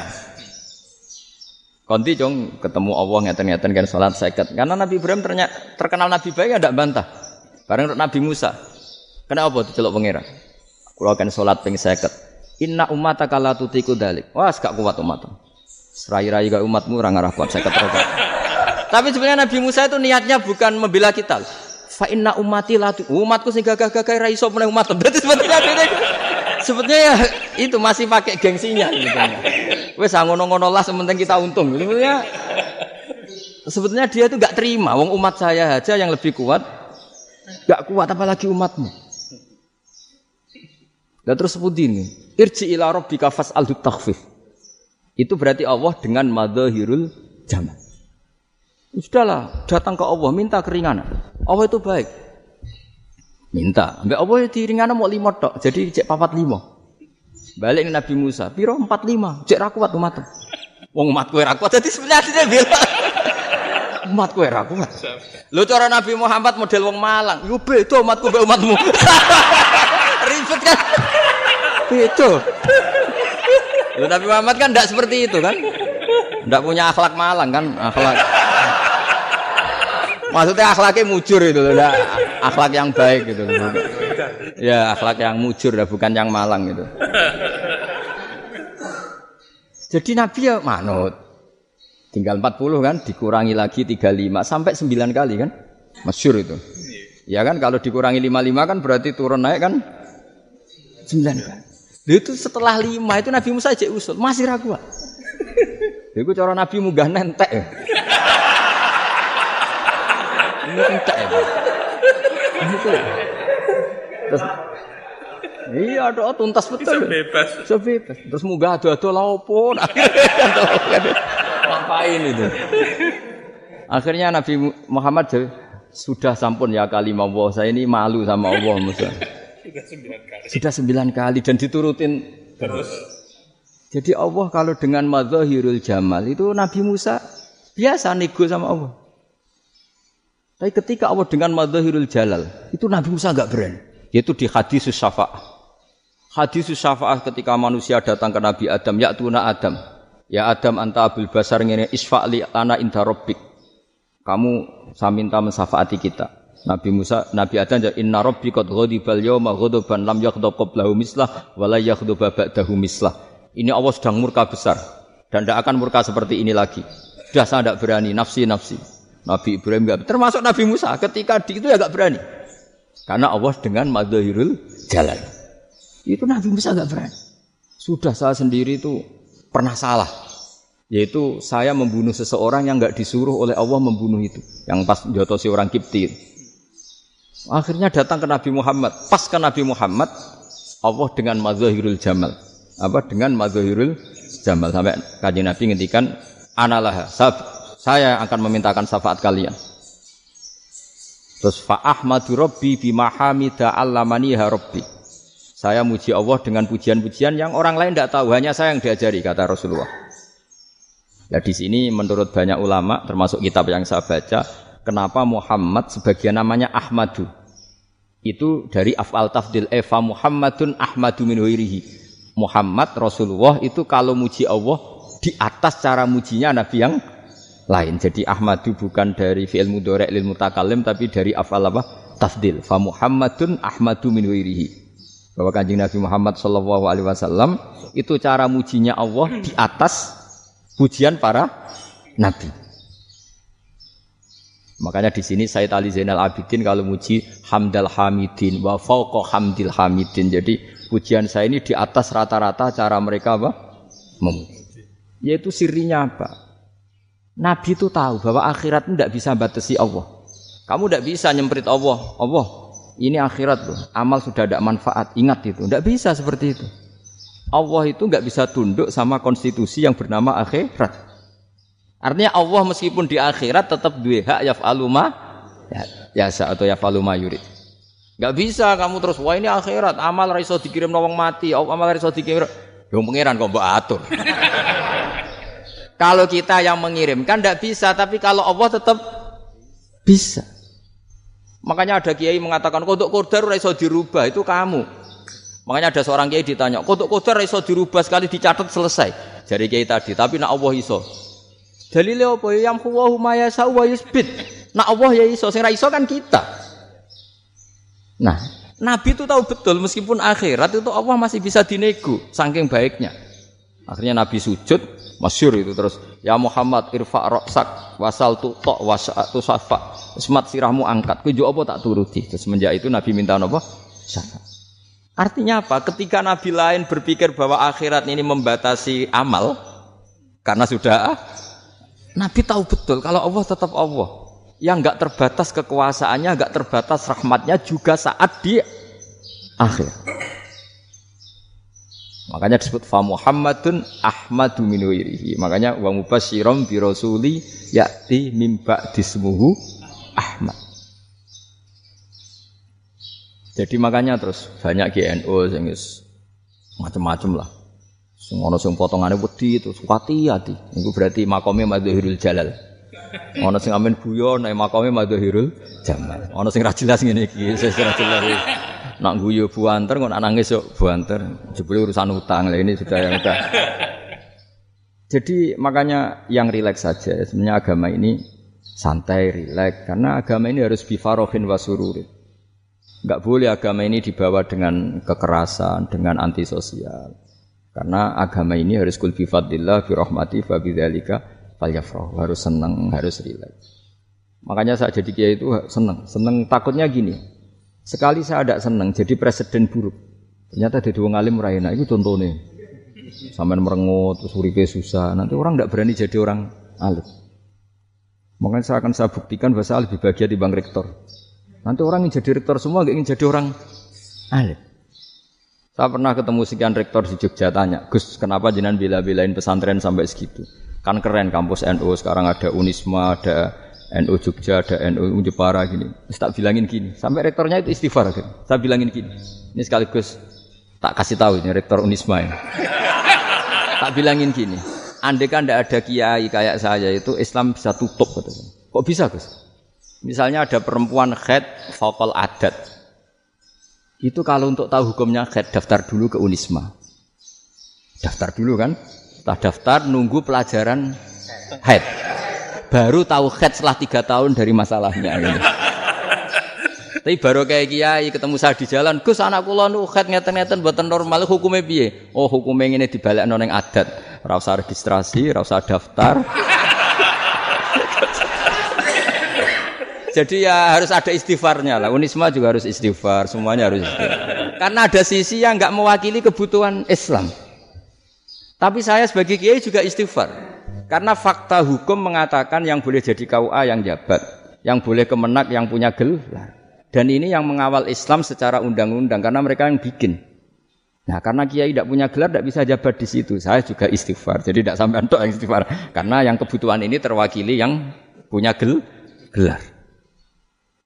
Konti cong ketemu Allah ngeten-ngeten kan sholat seket. Karena Nabi Ibrahim ternyata terkenal Nabi baik ada bantah. Bareng Nabi Musa. Kenapa celok pangeran? Kulo kan salat ping 50. Inna ummata kala tutiku dalik. Wah, gak kuat umat. Serai-rai gak umatmu ora ngarah kuat 50 rokaat. Tapi sebenarnya Nabi Musa itu niatnya bukan membela kita. Fa inna ummati la umatku sing gagah-gagah ra iso meneh umat. Berarti sebetulnya ini sebetulnya ya itu masih pakai gengsinya gitu. Wes ah, ngono-ngono lah sementing kita untung. Sebetulnya sebetulnya dia itu gak terima wong umat saya aja yang lebih kuat gak kuat apalagi umatmu. Dan terus seperti ini, irji ila rabbika fas'al takhfif. Itu berarti Allah dengan madahirul jamal. Sudahlah, datang ke Allah minta keringanan. Allah itu baik. Minta. Mbak Allah di ringanan mau lima tok, jadi cek papat lima. Balik ke Nabi Musa, piro empat lima, cek rakuat umat. Wong umat kue rakuat, jadi sebenarnya bilang umat kue rakuat. Lu cara Nabi Muhammad model wong Malang, yo beda umatku be umatmu. Ribet kan? Itu. Loh, Nabi Muhammad kan tidak seperti itu kan? Tidak punya akhlak malang kan? Akhlak. Maksudnya akhlaknya mujur itu loh, akhlak yang baik gitu. Ya, akhlak yang mujur ya, bukan yang malang gitu. Jadi Nabi ya manut. Tinggal 40 kan, dikurangi lagi 35 sampai 9 kali kan? Masyur itu. Ya kan kalau dikurangi 55 kan berarti turun naik kan Sembilan kali. Itu setelah lima itu Nabi Musa aja usul, masih ragu. Itu cara Nabi munggah nentek. Ini entek ya. Terus Iya, doa tuntas betul. Bisa bebas. Bisa bebas. Terus munggah ado-ado laopo. Ngapain itu? Akhirnya Nabi Muhammad sudah sampun ya kali Allah saya ini malu sama Allah Musa. Sudah sembilan kali. Sudah sembilan kali dan diturutin terus. Jadi Allah kalau dengan madzahirul jamal itu Nabi Musa biasa nego sama Allah. Tapi ketika Allah dengan madzahirul jalal itu Nabi Musa enggak berani. Yaitu di hadis syafa'ah. Hadis syafa'ah ketika manusia datang ke Nabi Adam, ya tuna Adam. Ya Adam anta abul basar ngene isfa'li ana inda rabbik. Kamu saya minta mensafaati kita. Nabi Musa, Nabi Adam inna rabbi qad ghadibal yawma ghadaban lam yaghdab qablahu mislah wa la yaghdab ba'dahu mislah. Ini Allah sedang murka besar dan tidak akan murka seperti ini lagi. Sudah saya tidak berani nafsi nafsi. Nabi Ibrahim enggak termasuk Nabi Musa ketika di itu ya enggak berani. Karena Allah dengan madahirul jalan. Itu Nabi Musa enggak berani. Sudah saya sendiri itu pernah salah. Yaitu saya membunuh seseorang yang enggak disuruh oleh Allah membunuh itu. Yang pas jotosi orang Kipti. Akhirnya datang ke Nabi Muhammad. Pas ke Nabi Muhammad, Allah dengan mazahirul jamal. Apa dengan mazahirul jamal sampai kajian Nabi ngendikan analah saya akan memintakan syafaat kalian. Terus fa ahmadu rabbi bima hamida allamani rabbi. Saya muji Allah dengan pujian-pujian yang orang lain tidak tahu, hanya saya yang diajari kata Rasulullah. Ya di sini menurut banyak ulama termasuk kitab yang saya baca kenapa Muhammad sebagian namanya Ahmadu. Itu dari af'al tafdil Eva Muhammadun Ahmadu min Muhammad Rasulullah itu kalau muji Allah di atas cara mujinya Nabi yang lain. Jadi Ahmadu bukan dari fi'il mudhari' lil mutakallim tapi dari af'al apa? Tafdil. Fa Muhammadun Ahmadu min Bahwa kanjeng Nabi Muhammad Shallallahu Alaihi Wasallam itu cara mujinya Allah di atas pujian para nabi. Makanya di sini Said Ali Zainal Abidin kalau muji hamdal hamidin wa fauqa hamdil hamidin. Jadi Pujian saya ini di atas rata-rata cara mereka apa? Memuji. Yaitu sirinya apa? Nabi itu tahu bahwa akhirat tidak bisa batasi Allah. Kamu tidak bisa nyemprit Allah. Allah, ini akhirat loh. Amal sudah ada manfaat. Ingat itu. Tidak bisa seperti itu. Allah itu nggak bisa tunduk sama konstitusi yang bernama akhirat. Artinya Allah meskipun di akhirat tetap dua hak ya ma ya, ya atau ya ma yurid. Gak bisa kamu terus wah ini akhirat amal raiso dikirim nawang mati, amal raiso dikirim. Yang pengiran kok mbak atur. Kalau kita yang mengirimkan tidak bisa, tapi kalau Allah tetap bisa. Makanya ada kiai mengatakan kodok kodar raiso dirubah itu kamu. Makanya ada seorang kiai ditanya, kodok kodar raiso dirubah sekali dicatat selesai. Jadi kiai tadi, tapi nak Allah iso. Dalile apa? Yang huwa ma yasa wa yusbit. Nak Allah ya iso, sing iso kan kita. Nah, Nabi itu tahu betul meskipun akhirat itu Allah masih bisa dinego saking baiknya. Akhirnya Nabi sujud, masyur itu terus ya Muhammad irfa roksak wasal tu tok wasatu safa. Semat sirahmu angkat. Kujo apa tak turuti? Terus semenjak itu Nabi minta apa syafaat artinya apa? Ketika Nabi lain berpikir bahwa akhirat ini membatasi amal karena sudah Nabi tahu betul kalau Allah tetap Allah. Yang nggak terbatas kekuasaannya, nggak terbatas rahmatnya juga saat di akhir. Makanya disebut fa Muhammadun Ahmadu min Makanya wa mubasyiram bi rasuli ya'ti mim ba'dismuhu Ahmad. Jadi makanya terus banyak GNO sing macam-macam lah. Sing ana sing potongane wedi terus hati-hati. Itu berarti makomnya Madhurul Jalal. Ana sing amin guyon nek makome madhahirul jamal. Ana sing ra jelas ngene iki, sing ra jelas. Nak guyu buanter kok nak nangis yo buanter. Jebule urusan utang lah ini sudah yang udah. Jadi makanya yang rileks saja. Sebenarnya agama ini santai, rileks karena agama ini harus bifarohin wasururin. Enggak boleh agama ini dibawa dengan kekerasan, dengan antisosial. Karena agama ini harus kul bi fadlillah bi rahmati fa bidzalika falyafrah harus senang harus rileks makanya saya jadi kiai itu senang senang takutnya gini sekali saya ada senang jadi presiden buruk. Ternyata jadi wong alim raina itu contohnya. Sampai merengut terus uripe susah. Nanti orang tidak berani jadi orang alim. Makanya saya akan saya buktikan bahwa saya lebih bahagia di bang rektor. Nanti orang yang jadi rektor semua gak ingin jadi orang alim. Saya pernah ketemu sekian rektor di Jogja tanya Gus kenapa jenengan bila-bilain pesantren sampai segitu? Kan keren kampus NU sekarang ada Unisma, ada NU Jogja, ada NU Jepara gini. Terus tak bilangin gini, sampai rektornya itu istighfar. Gitu. Saya bilangin gini, ini sekaligus tak kasih tahu ini rektor Unisma ini. tak bilangin gini, andai kan tidak ada kiai kayak saya itu Islam bisa tutup. Gitu. Kok bisa Gus? Misalnya ada perempuan head vokal adat. Itu kalau untuk tahu hukumnya head daftar dulu ke Unisma. Daftar dulu kan? Setelah daftar nunggu pelajaran head. Baru tahu head setelah tiga tahun dari masalahnya. Gitu. Tapi baru kayak kiai ketemu saya di jalan, Gus anak kula nu head ngeten-ngeten buatan normal hukumnya piye? Oh hukumnya ini dibalik noneng adat. Rasa registrasi, rasa daftar. Jadi ya harus ada istighfarnya lah. Unisma juga harus istighfar, semuanya harus istighfar. Karena ada sisi yang nggak mewakili kebutuhan Islam. Tapi saya sebagai kiai juga istighfar. Karena fakta hukum mengatakan yang boleh jadi KUA yang jabat, yang boleh kemenak yang punya gelar. Dan ini yang mengawal Islam secara undang-undang karena mereka yang bikin. Nah, karena kiai tidak punya gelar tidak bisa jabat di situ. Saya juga istighfar. Jadi tidak sampai untuk yang istighfar. Karena yang kebutuhan ini terwakili yang punya gel gelar.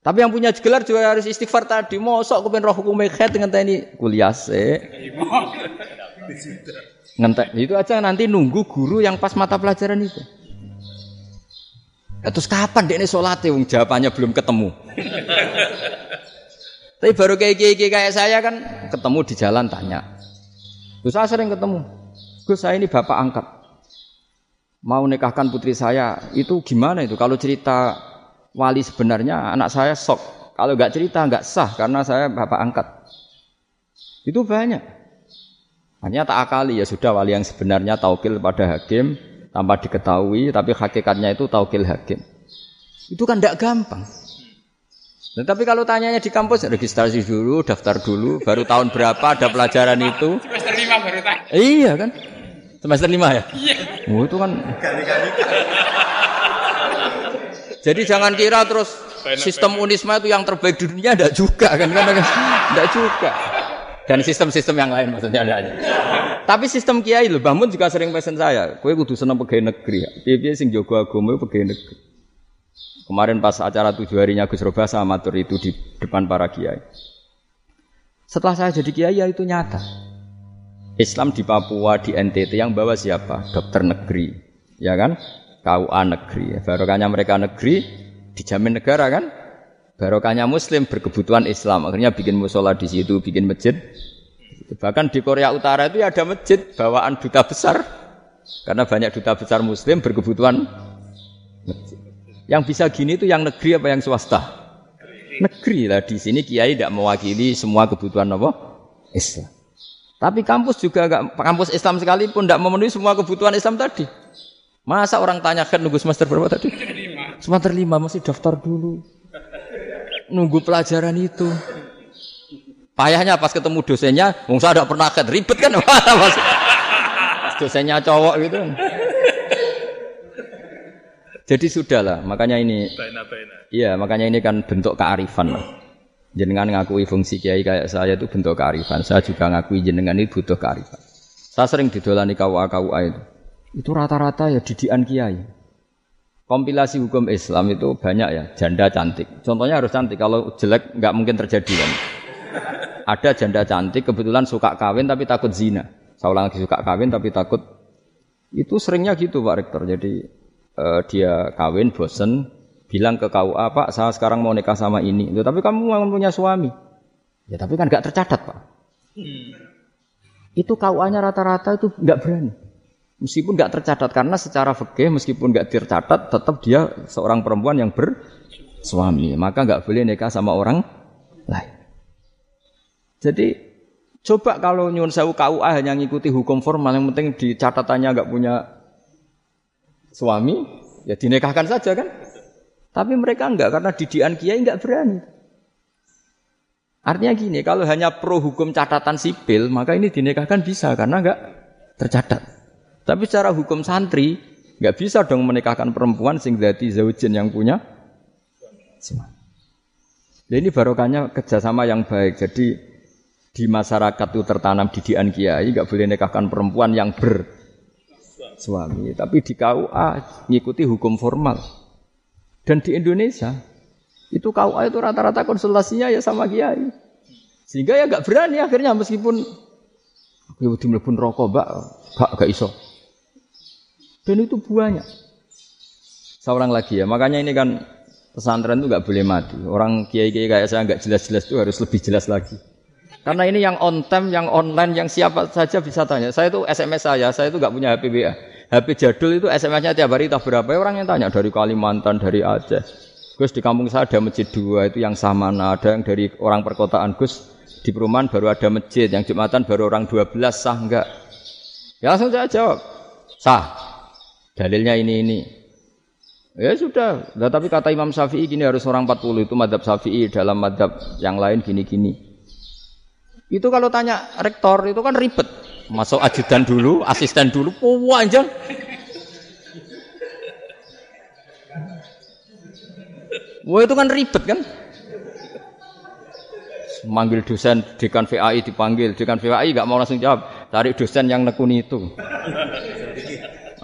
Tapi yang punya gelar juga harus istighfar tadi. Mosok kepen roh hukum dengan ini kuliah sih. Ngentek itu aja nanti nunggu guru yang pas mata pelajaran itu. Ya, terus kapan dek ini sholat wong jawabannya belum ketemu. Tapi baru kayak kayak kayak saya kan ketemu di jalan tanya. Terus saya sering ketemu. Gus saya ini bapak angkat. Mau nikahkan putri saya itu gimana itu? Kalau cerita wali sebenarnya anak saya sok. Kalau nggak cerita nggak sah karena saya bapak angkat. Itu banyak. Hanya tak akali ya sudah wali yang sebenarnya taukil pada hakim tanpa diketahui tapi hakikatnya itu taukil hakim. Itu kan tidak gampang. Nah, tapi kalau tanyanya di kampus registrasi dulu, daftar dulu, baru tahun berapa ada pelajaran itu? Semester lima baru tanya. Iya kan? Semester lima ya? Iya. Oh, itu kan. Jadi jangan kira terus sistem Unisma itu yang terbaik di dunia tidak juga kan kan tidak juga. Dan sistem-sistem yang lain maksudnya ada aja. Tapi sistem kiai loh, bangun juga sering pesen saya, kue kudu seneng pegawai negeri. Piye sing jogo agama pegawai negeri. Kemarin pas acara tujuh harinya Gus Roba sama matur itu di depan para kiai. Setelah saya jadi kiai ya itu nyata. Islam di Papua, di NTT yang bawa siapa? Dokter negeri, ya kan? KUA negeri. Barokahnya mereka negeri dijamin negara kan? Barokahnya Muslim berkebutuhan Islam. Akhirnya bikin musola di situ, bikin masjid. Bahkan di Korea Utara itu ya ada masjid bawaan duta besar. Karena banyak duta besar Muslim berkebutuhan masjid. Yang bisa gini itu yang negeri apa yang swasta? Negeri lah di sini kiai tidak mewakili semua kebutuhan apa? Islam. Tapi kampus juga enggak kampus Islam sekalipun tidak memenuhi semua kebutuhan Islam tadi. Masa orang tanya kan nunggu semester berapa tadi? Semester lima masih daftar dulu. Nunggu pelajaran itu. Payahnya pas ketemu dosennya, wong saya tidak pernah kan ribet kan? Pas dosennya cowok gitu. Jadi sudahlah, makanya ini. Iya, makanya ini kan bentuk kearifan lah. Jenengan ngakui fungsi kiai kayak saya itu bentuk kearifan. Saya juga ngakui jenengan ini butuh kearifan. Saya sering didolani KUA KUA itu. Itu rata-rata ya didian kiai. Kompilasi hukum Islam itu banyak ya, janda cantik. Contohnya harus cantik, kalau jelek nggak mungkin terjadi kan. Ada janda cantik kebetulan suka kawin tapi takut zina. Saya ulang lagi suka kawin tapi takut itu seringnya gitu Pak Rektor. Jadi uh, dia kawin bosen bilang ke KUA Pak saya sekarang mau nikah sama ini Loh, tapi kamu mau punya suami ya tapi kan nggak tercatat Pak hmm. itu KUA-nya rata-rata itu nggak berani meskipun nggak tercatat karena secara fikih meskipun nggak tercatat tetap dia seorang perempuan yang bersuami maka nggak boleh nikah sama orang lain jadi coba kalau nyun sewu KUA hanya ngikuti hukum formal yang penting di catatannya nggak punya suami, ya dinikahkan saja kan. Tapi mereka enggak karena didian kiai enggak berani. Artinya gini, kalau hanya pro hukum catatan sipil, maka ini dinikahkan bisa karena enggak tercatat. Tapi secara hukum santri, enggak bisa dong menikahkan perempuan sing dadi zaujin yang punya. Jadi ini barokahnya kerjasama yang baik. Jadi di masyarakat itu tertanam didian kiai, enggak boleh nikahkan perempuan yang ber suami, tapi di KUA ngikuti hukum formal. Dan di Indonesia itu KUA itu rata-rata konsultasinya ya sama kiai. Sehingga ya gak berani akhirnya meskipun aku di mlebu rokok, Mbak, gak gak iso. Dan itu banyak. Seorang lagi ya, makanya ini kan pesantren itu gak boleh mati. Orang kiai-kiai kayak saya nggak jelas-jelas itu harus lebih jelas lagi. Karena ini yang on time, yang online, yang siapa saja bisa tanya. Saya itu SMS saya, saya itu nggak punya HP WA. HP jadul itu SMS-nya tiap hari tak berapa orang yang tanya dari Kalimantan, dari Aceh. Gus di kampung saya ada masjid dua itu yang sama, nah, ada yang dari orang perkotaan Gus di perumahan baru ada masjid, yang jumatan baru orang 12 sah enggak? Ya langsung saya jawab sah. Dalilnya ini ini. Ya sudah, nah, tapi kata Imam Syafi'i gini harus orang 40 itu madhab Syafi'i dalam madhab yang lain gini-gini. Itu kalau tanya rektor itu kan ribet. Masuk ajudan dulu, asisten dulu, panjang. Wah itu kan ribet kan? Manggil dosen dekan VAI dipanggil, dekan VAI nggak mau langsung jawab, cari dosen yang nekuni itu.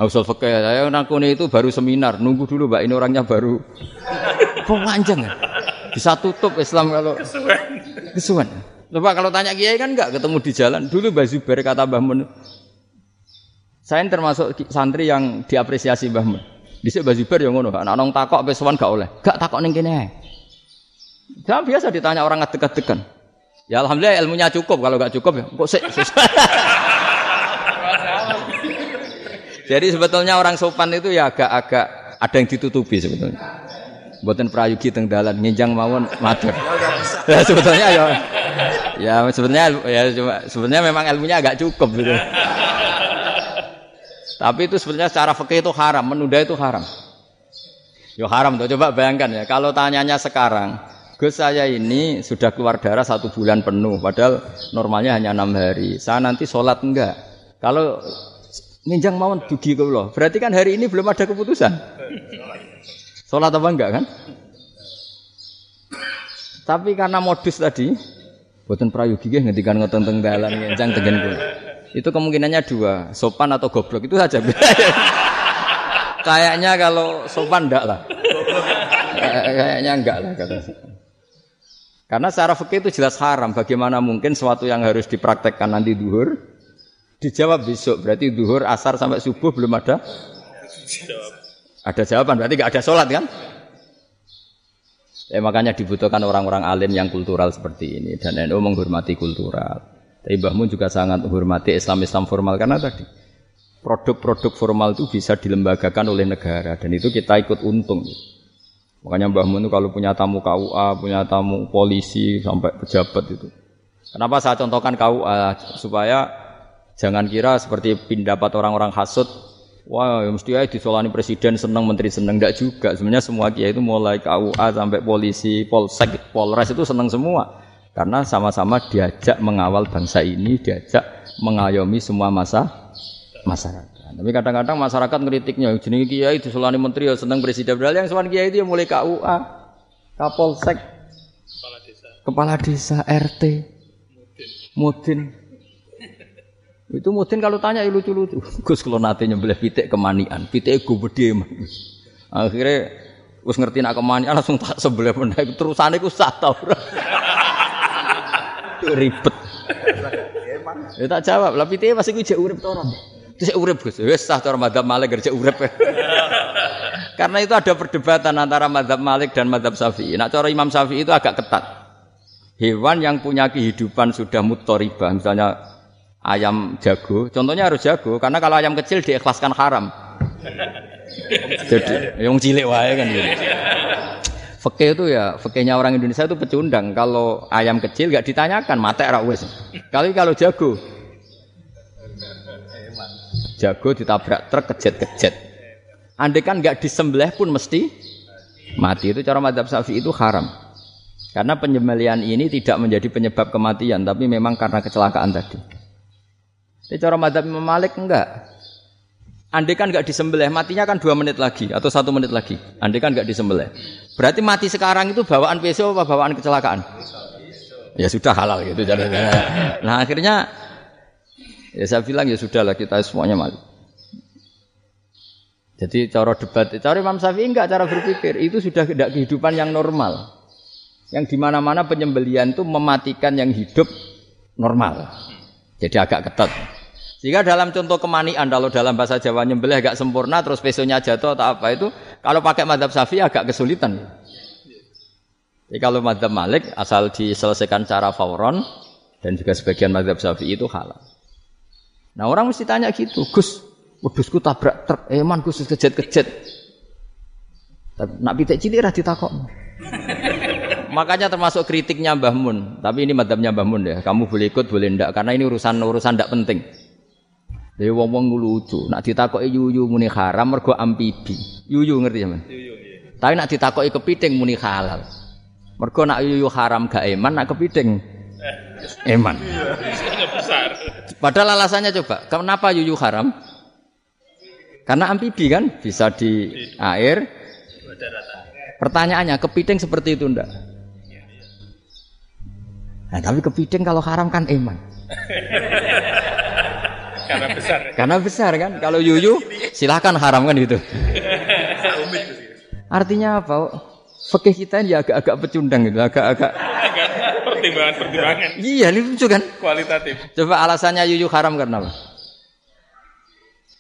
Usul fakir, saya nekuni itu baru seminar, nunggu dulu mbak ini orangnya baru. Panjang ya? Bisa tutup Islam kalau kesuwen. Kesuwen. Coba kalau tanya kiai kan enggak ketemu di jalan. Dulu Mbah Zubair kata Mbah Mun. Saya termasuk santri yang diapresiasi Mbah Mun. Dhisik Mbah Zubair yang ngono, anak nong takok pesuan gak oleh. Gak takok ning kene. Jangan biasa ditanya orang ngadeg-adegan. Ya alhamdulillah ilmunya cukup. Kalau gak cukup ya kok sik. Jadi sebetulnya orang sopan itu ya agak-agak ada yang ditutupi sebetulnya. Buatan prayogi teng dalan nginjang mawon matur. Ya sebetulnya ya Ya sebenarnya ya cuma sebenarnya memang ilmunya agak cukup gitu. Tapi itu sebenarnya secara fikih itu haram, menunda itu haram. Yo haram tuh. Coba bayangkan ya, kalau tanyanya sekarang, Gus saya ini sudah keluar darah satu bulan penuh, padahal normalnya hanya enam hari. Saya nanti sholat enggak? Kalau ninjang mau dugi loh, berarti kan hari ini belum ada keputusan. Sholat apa enggak kan? Tapi karena modus tadi, buatan prayogi ngendikan ngotong teng dalan ninjang tegen Itu kemungkinannya dua, sopan atau goblok itu saja. Kayaknya kalau sopan enggak lah. Kayaknya enggak lah kata karena secara fikih itu jelas haram. Bagaimana mungkin sesuatu yang harus dipraktekkan nanti duhur dijawab besok. Berarti duhur, asar sampai subuh belum ada. Ada jawaban. Berarti nggak ada sholat kan? Ya, makanya dibutuhkan orang-orang alim yang kultural seperti ini dan NU menghormati kultural. Tapi Mbah Mun juga sangat menghormati Islam-Islam formal karena tadi produk-produk formal itu bisa dilembagakan oleh negara dan itu kita ikut untung. Makanya Mbah Mun itu kalau punya tamu KUA, punya tamu polisi sampai pejabat itu. Kenapa saya contohkan KUA supaya jangan kira seperti pendapat orang-orang hasut, wah ya mesti ya disolani presiden senang menteri senang enggak juga. Sebenarnya semua kiai itu mulai KUA sampai polisi, polsek, polres itu senang semua. Karena sama-sama diajak mengawal bangsa ini, diajak mengayomi semua masa masyarakat. Tapi kadang-kadang masyarakat ngeritiknya, jenenge kiai disolani menteri ya seneng presiden. Padahal yang sowan kiai itu ya mulai KUA, Kapolsek, kepala desa, kepala desa RT, mudin. Itu mudin kalau tanya ya lucu-lucu. Gus kalau nate nyembelih pitik kemanian, pitik gue gede Akhirnya Gus ngerti nak kemanian langsung tak sebelah meneh terusane ku sah tau. Ribet. Ya tak jawab, lah pitike masih gue jek urip to Cek urip Gus. Wis sah cara madzhab Malik kerja urip. Karena itu ada perdebatan antara madzhab Malik dan madzhab Syafi'i. Nah, cara Imam Syafi'i itu agak ketat. Hewan yang punya kehidupan sudah mutoribah, misalnya ayam jago, contohnya harus jago, karena kalau ayam kecil diikhlaskan haram. Jadi, yang cilik wae kan gitu. Fakih itu ya, fakihnya orang Indonesia itu pecundang. Kalau ayam kecil gak ditanyakan, mate ra wis. Kali kalau jago, jago ditabrak truk kejet-kejet. Andai kan nggak disembelih pun mesti mati. Itu cara madhab syafi'i itu haram. Karena penyembelian ini tidak menjadi penyebab kematian, tapi memang karena kecelakaan tadi. Tapi cara madhab Imam Malik enggak. Andai kan nggak disembelih, matinya kan dua menit lagi atau satu menit lagi. Andai kan nggak disembelih. Berarti mati sekarang itu bawaan besok apa bawaan kecelakaan? Ya sudah halal gitu. Nah akhirnya Ya saya bilang ya sudahlah kita semuanya malu. Jadi cara debat, cara Imam Syafi'i enggak cara berpikir itu sudah tidak kehidupan yang normal. Yang di mana-mana penyembelian itu mematikan yang hidup normal. Jadi agak ketat. Jika dalam contoh kemanian, kalau dalam bahasa Jawa nyembelih agak sempurna, terus pesonya jatuh atau apa itu, kalau pakai madhab syafi'i agak kesulitan. Jadi kalau madhab malik, asal diselesaikan cara fauron, dan juga sebagian madhab syafi'i itu halal. Nah orang mesti tanya gitu, Gus, wedusku tabrak truk, eman eh, Gus kejet-kejet. Nak pitik cilik ra ditakok. Makanya termasuk kritiknya Mbah Mun. Tapi ini madhabnya Mbah Mun ya. Kamu boleh ikut, boleh ndak. Karena ini urusan urusan ndak penting. Jadi wong wong lucu. Nak ditakoki yuyu muni haram mergo amfibi. Yuyu ngerti ya man? Yuyu. Iya. Tapi nak ditakoki kepiting muni halal. Mergo nak yuyu haram gak eman, nak kepiting eman. besar. Padahal alasannya coba, kenapa yuyu haram? Karena amfibi kan bisa di air. Pertanyaannya, kepiting seperti itu ndak? Nah, tapi kepiting kalau haram kan eman. Karena besar. Karena besar kan. Kalau yuyu silahkan haram kan gitu. Artinya apa? Fakih kita ini agak-agak pecundang gitu, agak-agak pertimbangan-pertimbangan. Iya, lucu kan? Kualitatif. Coba alasannya yuyu haram karena apa?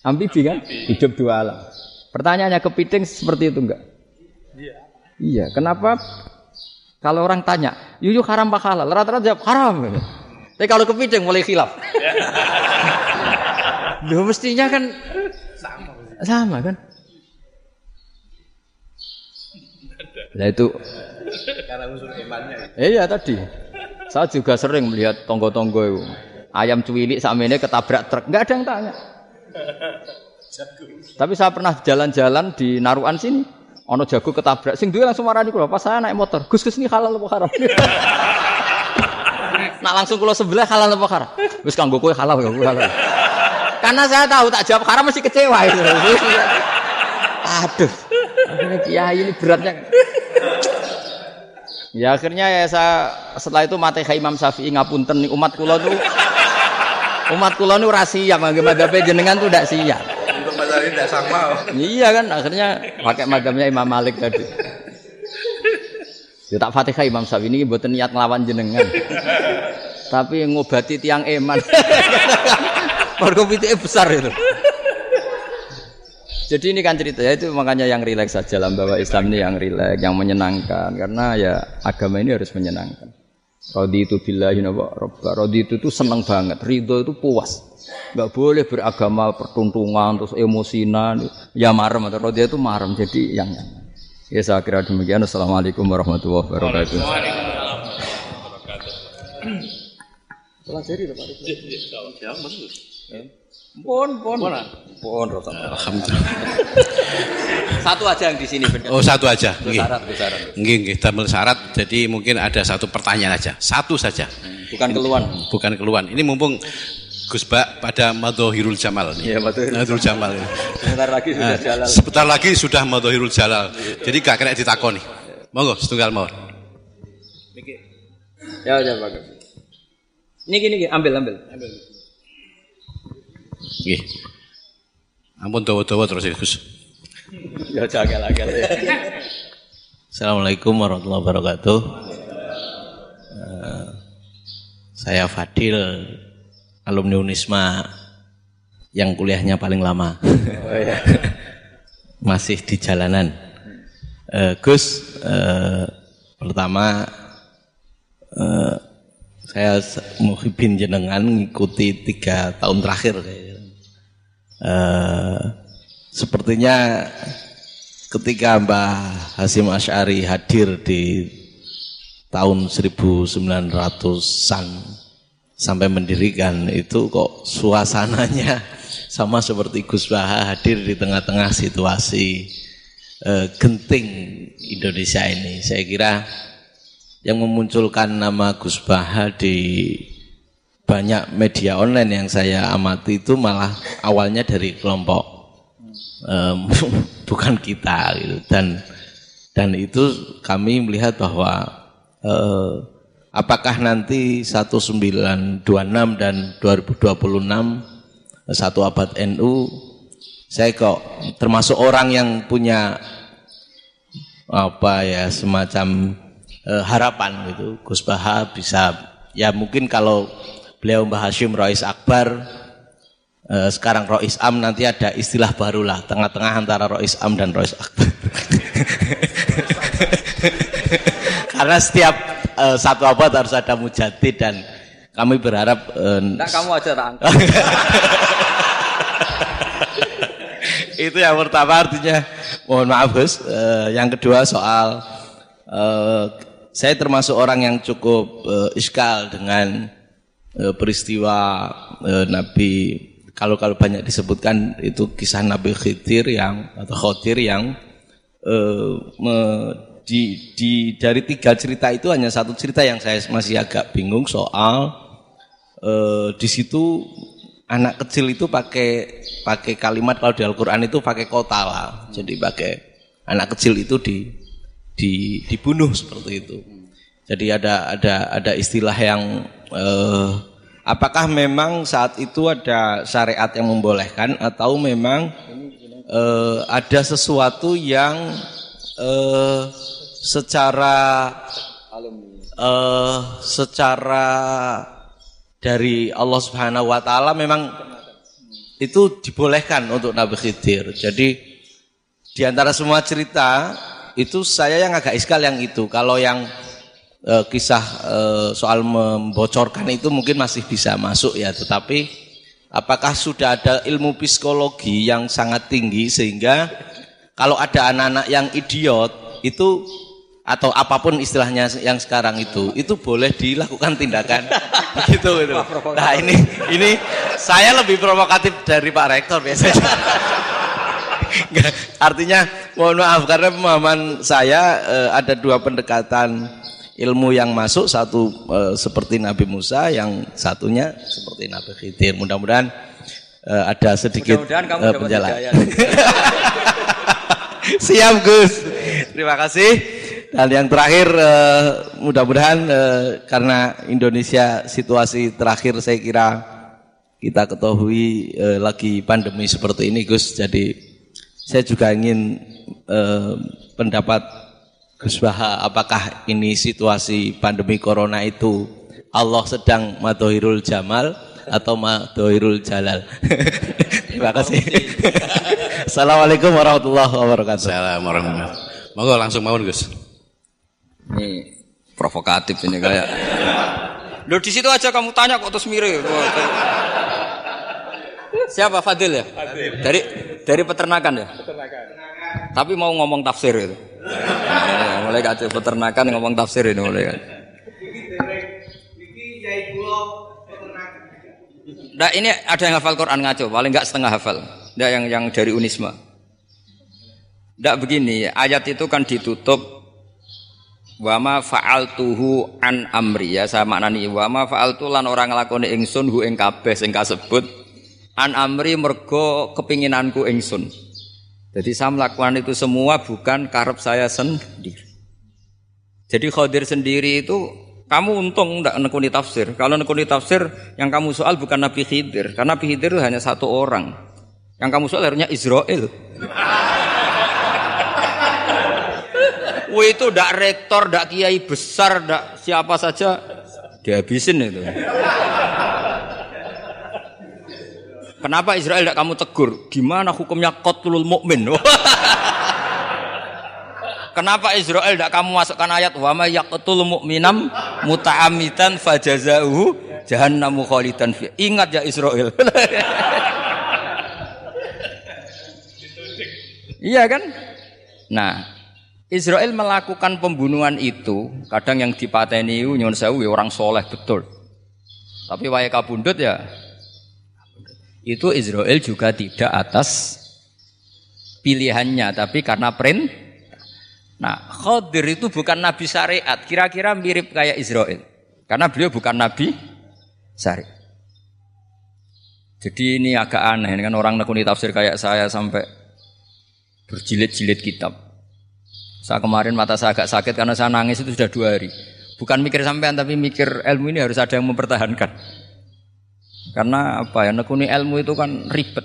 Ambibi kan? Hidup dua alam. Pertanyaannya kepiting seperti itu enggak? Iya. Iya, kenapa kalau orang tanya, yuyu haram apa halal? Rata-rata jawab haram. Tapi kalau kepiting mulai khilaf. Loh mestinya kan sama. Sama kan? Nah itu karena unsur imannya. Iya tadi. Saya juga sering melihat tonggo-tonggo itu. Ayam cuwilik sama ini ketabrak truk, nggak ada yang tanya. Tapi saya pernah jalan-jalan di Naruan sini. Ono jago ketabrak, sing duwe langsung marani kula pas saya naik motor. Gus Gus ini halal apa haram? Nak langsung kula sebelah halal apa haram? Wis kanggo kowe halal kanggo halal. Karena saya tahu tak jawab haram mesti kecewa itu. Aduh. Akhirnya kiai ini beratnya. Ya akhirnya ya saya setelah itu mati Imam Syafi'i ngapunten umat kula tuh umat kula nu ora siap madzhab jenengan tuh tidak siap. Untuk mazhab ini tidak sama. Iya kan akhirnya pakai madzhabnya Imam Malik tadi. Ya tak Fatihah Imam Syafi'i ini buat niat ngelawan jenengan. Tapi ngobati tiang eman. Mergo besar itu. Jadi ini kan cerita ya itu makanya yang rileks saja lah bahwa Islam ini yang rileks, yang menyenangkan karena ya agama ini harus menyenangkan. Rodi itu bila you know, Rodi itu tuh seneng banget, ridho itu puas. Gak boleh beragama pertuntungan terus emosinan, ya marem atau Rodi itu marem jadi yang yang. Ya saya kira demikian. Assalamualaikum warahmatullahi wabarakatuh. Waalaikumsalam warahmatullahi wabarakatuh. Pun, pun. Pun, Alhamdulillah. satu aja yang di sini benar. Oh, satu aja. Nggih. Syarat, syarat. Nggih, nggih, damel syarat. Jadi mungkin ada satu pertanyaan aja. Satu saja. Bukan keluhan. Bukan keluhan. Ini mumpung Gus Bak pada Madhahirul Jamal nih. Iya, Madhahirul Jamal. Sebentar lagi sudah nah, Jalal. Sebentar lagi sudah Madhahirul Jalal. Jadi gak kena ditakoni. Monggo, setunggal mau. Ya, ya. Ini gini, gini, ambil, ambil. Ambil. Nggih. Ampun dawa-dawa terus Gus. Ya jagal-jagal ya. Assalamualaikum warahmatullahi wabarakatuh. Uh, saya Fadil, alumni Unisma yang kuliahnya paling lama. Oh, iya. Masih di jalanan. Uh, Gus, uh, pertama uh, saya muhibin jenengan ngikuti tiga tahun terakhir kayaknya Uh, sepertinya ketika Mbah Hasim Ash'ari hadir di tahun 1900-an sampai mendirikan itu kok suasananya sama seperti Gus Baha hadir di tengah-tengah situasi uh, genting Indonesia ini. Saya kira yang memunculkan nama Gus Baha di banyak media online yang saya amati itu malah awalnya dari kelompok um, bukan kita gitu. Dan dan itu kami melihat bahwa uh, apakah nanti 1926 dan 2026 satu abad NU saya kok termasuk orang yang punya apa ya semacam uh, harapan gitu. Gus Baha bisa ya mungkin kalau beliau Mbah Hashim Rois Akbar. Eh, sekarang Rois Am nanti ada istilah baru lah. Tengah-tengah antara Rois Am dan Rois Akbar. Karena setiap eh, satu abad harus ada mujadid dan kami berharap eh, nah, kamu aja tak itu yang pertama artinya. Mohon maaf Gus. Eh, yang kedua soal eh, saya termasuk orang yang cukup eh, iskal dengan peristiwa e, Nabi kalau kalau banyak disebutkan itu kisah Nabi Khidir yang atau Khodir yang e, me, di, di dari tiga cerita itu hanya satu cerita yang saya masih agak bingung soal e, di situ anak kecil itu pakai pakai kalimat kalau di Al-Qur'an itu pakai kota lah. Jadi pakai anak kecil itu di, di dibunuh seperti itu. Jadi ada ada ada istilah yang eh, apakah memang saat itu ada syariat yang membolehkan atau memang eh, ada sesuatu yang eh, secara eh, secara dari Allah Subhanahu wa taala memang itu dibolehkan untuk Nabi Khidir. Jadi di antara semua cerita itu saya yang agak iskal yang itu. Kalau yang e, kisah e, soal membocorkan itu mungkin masih bisa masuk ya, tetapi apakah sudah ada ilmu psikologi yang sangat tinggi sehingga kalau ada anak-anak yang idiot itu atau apa pun istilahnya yang sekarang itu itu boleh dilakukan tindakan gitu gitu. Nah ini ini saya lebih provokatif dari Pak Rektor biasanya. Artinya Mohon maaf karena pemahaman saya eh, ada dua pendekatan ilmu yang masuk satu eh, seperti Nabi Musa yang satunya seperti Nabi Khidir. Mudah-mudahan eh, ada sedikit kamu eh. Siap Gus. Terima kasih. Dan yang terakhir eh, mudah-mudahan eh, karena Indonesia situasi terakhir saya kira kita ketahui eh, lagi pandemi seperti ini Gus. Jadi saya juga ingin pendapat Gus Baha apakah ini situasi pandemi corona itu Allah sedang madohirul jamal atau madohirul jalal. Terima kasih. Assalamualaikum warahmatullahi wabarakatuh. Assalamualaikum warahmatullahi wabarakatuh. Monggo langsung mawon Gus. Ini provokatif ini kayak. Loh di situ aja kamu tanya kok terus mirip. Siapa Fadil ya? Dari dari peternakan ya? Peternakan. Tapi mau ngomong tafsir itu. Mulai kacau peternakan ngomong tafsir ini mulai kan. Nah ini ada yang hafal Quran ngaco, paling enggak setengah hafal. Nah yang yang dari Unisma. Tidak begini, ayat itu kan ditutup wama fa'altuhu an amri ya saya maknani wama fa'altu lan orang nglakoni ingsun hu ing kabeh sing kasebut an amri mergo kepinginanku ingsun. Jadi saya melakukan itu semua bukan karep saya sendiri. Jadi Khadir sendiri itu kamu untung tidak nekuni tafsir. Kalau nekuni tafsir yang kamu soal bukan Nabi Khidir, karena Nabi Khidir hanya satu orang. Yang kamu soal harusnya Israel. Wah itu ndak rektor, ndak kiai besar, ndak siapa saja dihabisin itu. Kenapa Israel tidak kamu tegur? Gimana hukumnya qatlul mukmin? Kenapa Israel tidak kamu masukkan ayat wa may yaqtul mu'minam muta'ammidan fajazauhu jahannamu khalidan. Ingat ya Israel. iya kan? Nah, Israel melakukan pembunuhan itu, kadang yang dipateni nyuwun sewu ya orang soleh betul. Tapi wae kabundut ya itu Israel juga tidak atas pilihannya tapi karena print nah Khadir itu bukan nabi syariat kira-kira mirip kayak Israel. Karena beliau bukan nabi syariat. Jadi ini agak aneh ini kan orang nekuni tafsir kayak saya sampai berjilid-jilid kitab. Saya kemarin mata saya agak sakit karena saya nangis itu sudah dua hari. Bukan mikir sampean tapi mikir ilmu ini harus ada yang mempertahankan karena apa ya nekuni ilmu itu kan ribet.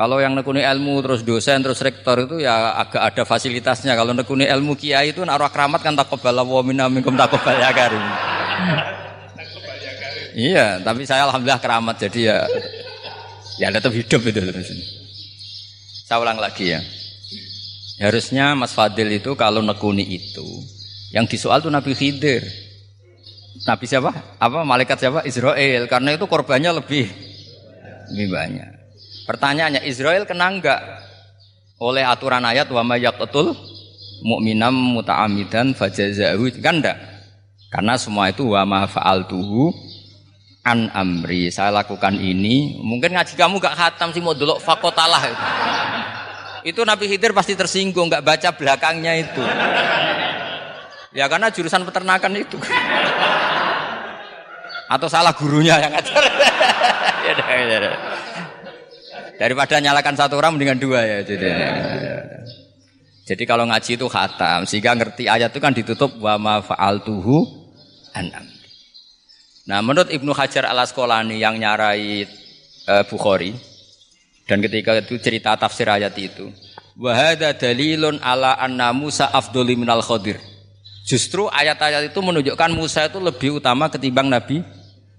Kalau yang nekuni ilmu terus dosen terus rektor itu ya agak ada fasilitasnya. Kalau nekuni ilmu kiai itu naruh keramat kan takobala wa minna minkum takobal ya karim. Iya, tapi saya alhamdulillah keramat jadi ya ya tetap hidup itu. Saya ulang lagi ya. Harusnya Mas Fadil itu kalau nekuni itu yang disoal tuh Nabi Khidir. Nabi siapa? Apa malaikat siapa? Israel. Karena itu korbannya lebih lebih banyak. Pertanyaannya Israel kena enggak oleh aturan ayat wa may yaqtul mu'minam muta'ammidan fajazahu kan enggak? Karena semua itu wa ma fa'altuhu an amri. Saya lakukan ini. Mungkin ngaji kamu gak khatam sih mau delok fakotalah itu. Itu Nabi Khidir pasti tersinggung, nggak baca belakangnya itu. Ya karena jurusan peternakan itu. Atau salah gurunya yang ngajar. ya, ya, dah. Daripada nyalakan satu orang mendingan dua ya. Jadi, jadi kalau ngaji itu khatam sehingga ngerti ayat itu kan ditutup wa ma fa'altuhu anam. Nah, menurut Ibnu Hajar Al Asqalani yang nyarai uh, Bukhari dan ketika itu cerita tafsir ayat itu, wahada dalilun ala anna Musa afdoli minal khodir. Justru ayat-ayat itu menunjukkan Musa itu lebih utama ketimbang Nabi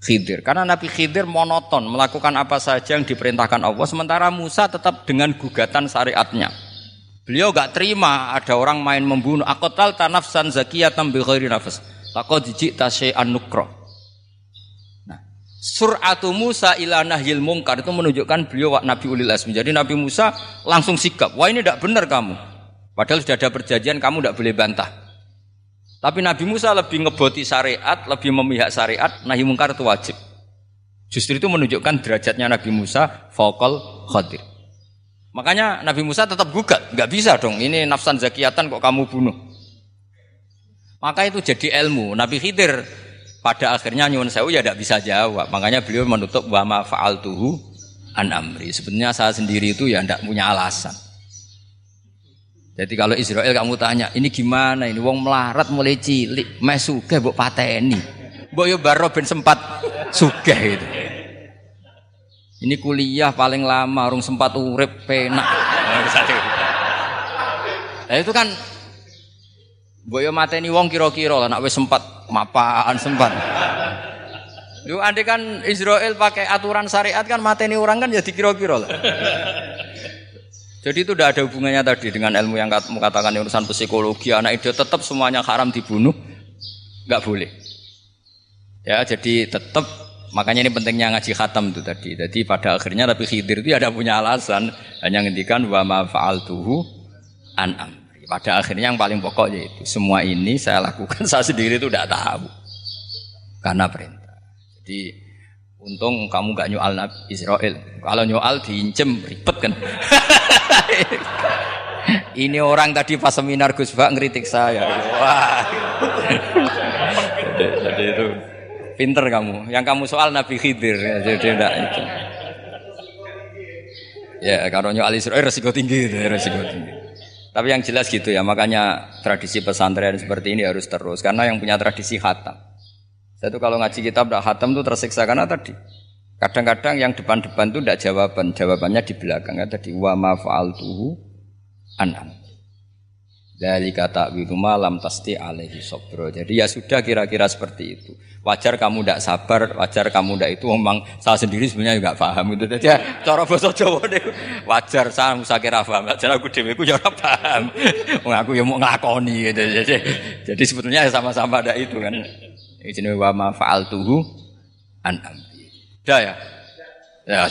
Khidir. Karena Nabi Khidir monoton melakukan apa saja yang diperintahkan Allah, sementara Musa tetap dengan gugatan syariatnya. Beliau gak terima ada orang main membunuh. Akotal tanafsan zakiyatan bi nafas. Laqad ji'ta syai'an nukra. Nah, suratu Musa ila nahyil mungkar itu menunjukkan beliau Nabi Ulil Azmi. Jadi Nabi Musa langsung sikap, "Wah, ini tidak benar kamu." Padahal sudah ada perjanjian kamu tidak boleh bantah. Tapi Nabi Musa lebih ngeboti syariat, lebih memihak syariat, nahi mungkar itu wajib. Justru itu menunjukkan derajatnya Nabi Musa fokol khadir. Makanya Nabi Musa tetap gugat, nggak bisa dong. Ini nafsan zakiatan kok kamu bunuh. Maka itu jadi ilmu. Nabi Khidir pada akhirnya nyuwun sewu ya tidak bisa jawab. Makanya beliau menutup wa ma fa'altuhu an amri. Sebenarnya saya sendiri itu ya tidak punya alasan. Jadi kalau Israel kamu tanya, ini gimana ini wong melarat mulai cilik, meh sugih mbok pateni. Mbok yo baro ben sempat sugih itu. Ini kuliah paling lama, orang sempat urip penak. Nah, itu kan Boyo mateni wong kira-kira lah, nak wis sempat mapaan sempat. Lu andai kan Israel pakai aturan syariat kan mateni orang kan jadi ya kira-kira lah. Jadi itu tidak ada hubungannya tadi dengan ilmu yang kamu katakan urusan psikologi anak itu tetap semuanya haram dibunuh, nggak boleh. Ya jadi tetap makanya ini pentingnya ngaji khatam itu tadi. Jadi pada akhirnya tapi Khidir itu ya ada punya alasan hanya ngendikan wa ma fa'altuhu an pada akhirnya yang paling pokok yaitu semua ini saya lakukan saya sendiri itu tidak tahu karena perintah. Jadi untung kamu gak nyual Nabi Israel. Kalau nyual diincem ribet kan. ini orang tadi pas seminar Gus Bak ngeritik saya. Wah. jadi, itu pinter kamu. Yang kamu soal Nabi Khidir. Jadi tidak itu. Ya, kalau nyual Israel resiko tinggi, resiko tinggi. Tapi yang jelas gitu ya, makanya tradisi pesantren seperti ini harus terus karena yang punya tradisi khatam. Saya tuh kalau ngaji kitab tidak khatam tuh tersiksa karena tadi kadang-kadang yang depan-depan tuh tidak jawaban, jawabannya di belakang ya tadi wa ma fa'altuhu an'am. Dari kata malam pasti alaihi sobro. Jadi ya sudah kira-kira seperti itu. Wajar kamu tidak sabar, wajar kamu tidak itu memang saya sendiri sebenarnya juga paham itu. Jadi ya, cara bahasa Jawa deh, wajar saya musa kira paham, wajar aku dewi aku jauh paham. aku yang mau ngelakoni gitu. Jadi, jadi sebetulnya sama-sama ada itu kan. Ini wa ma faal tuhu an amri. Dah ya. Ya,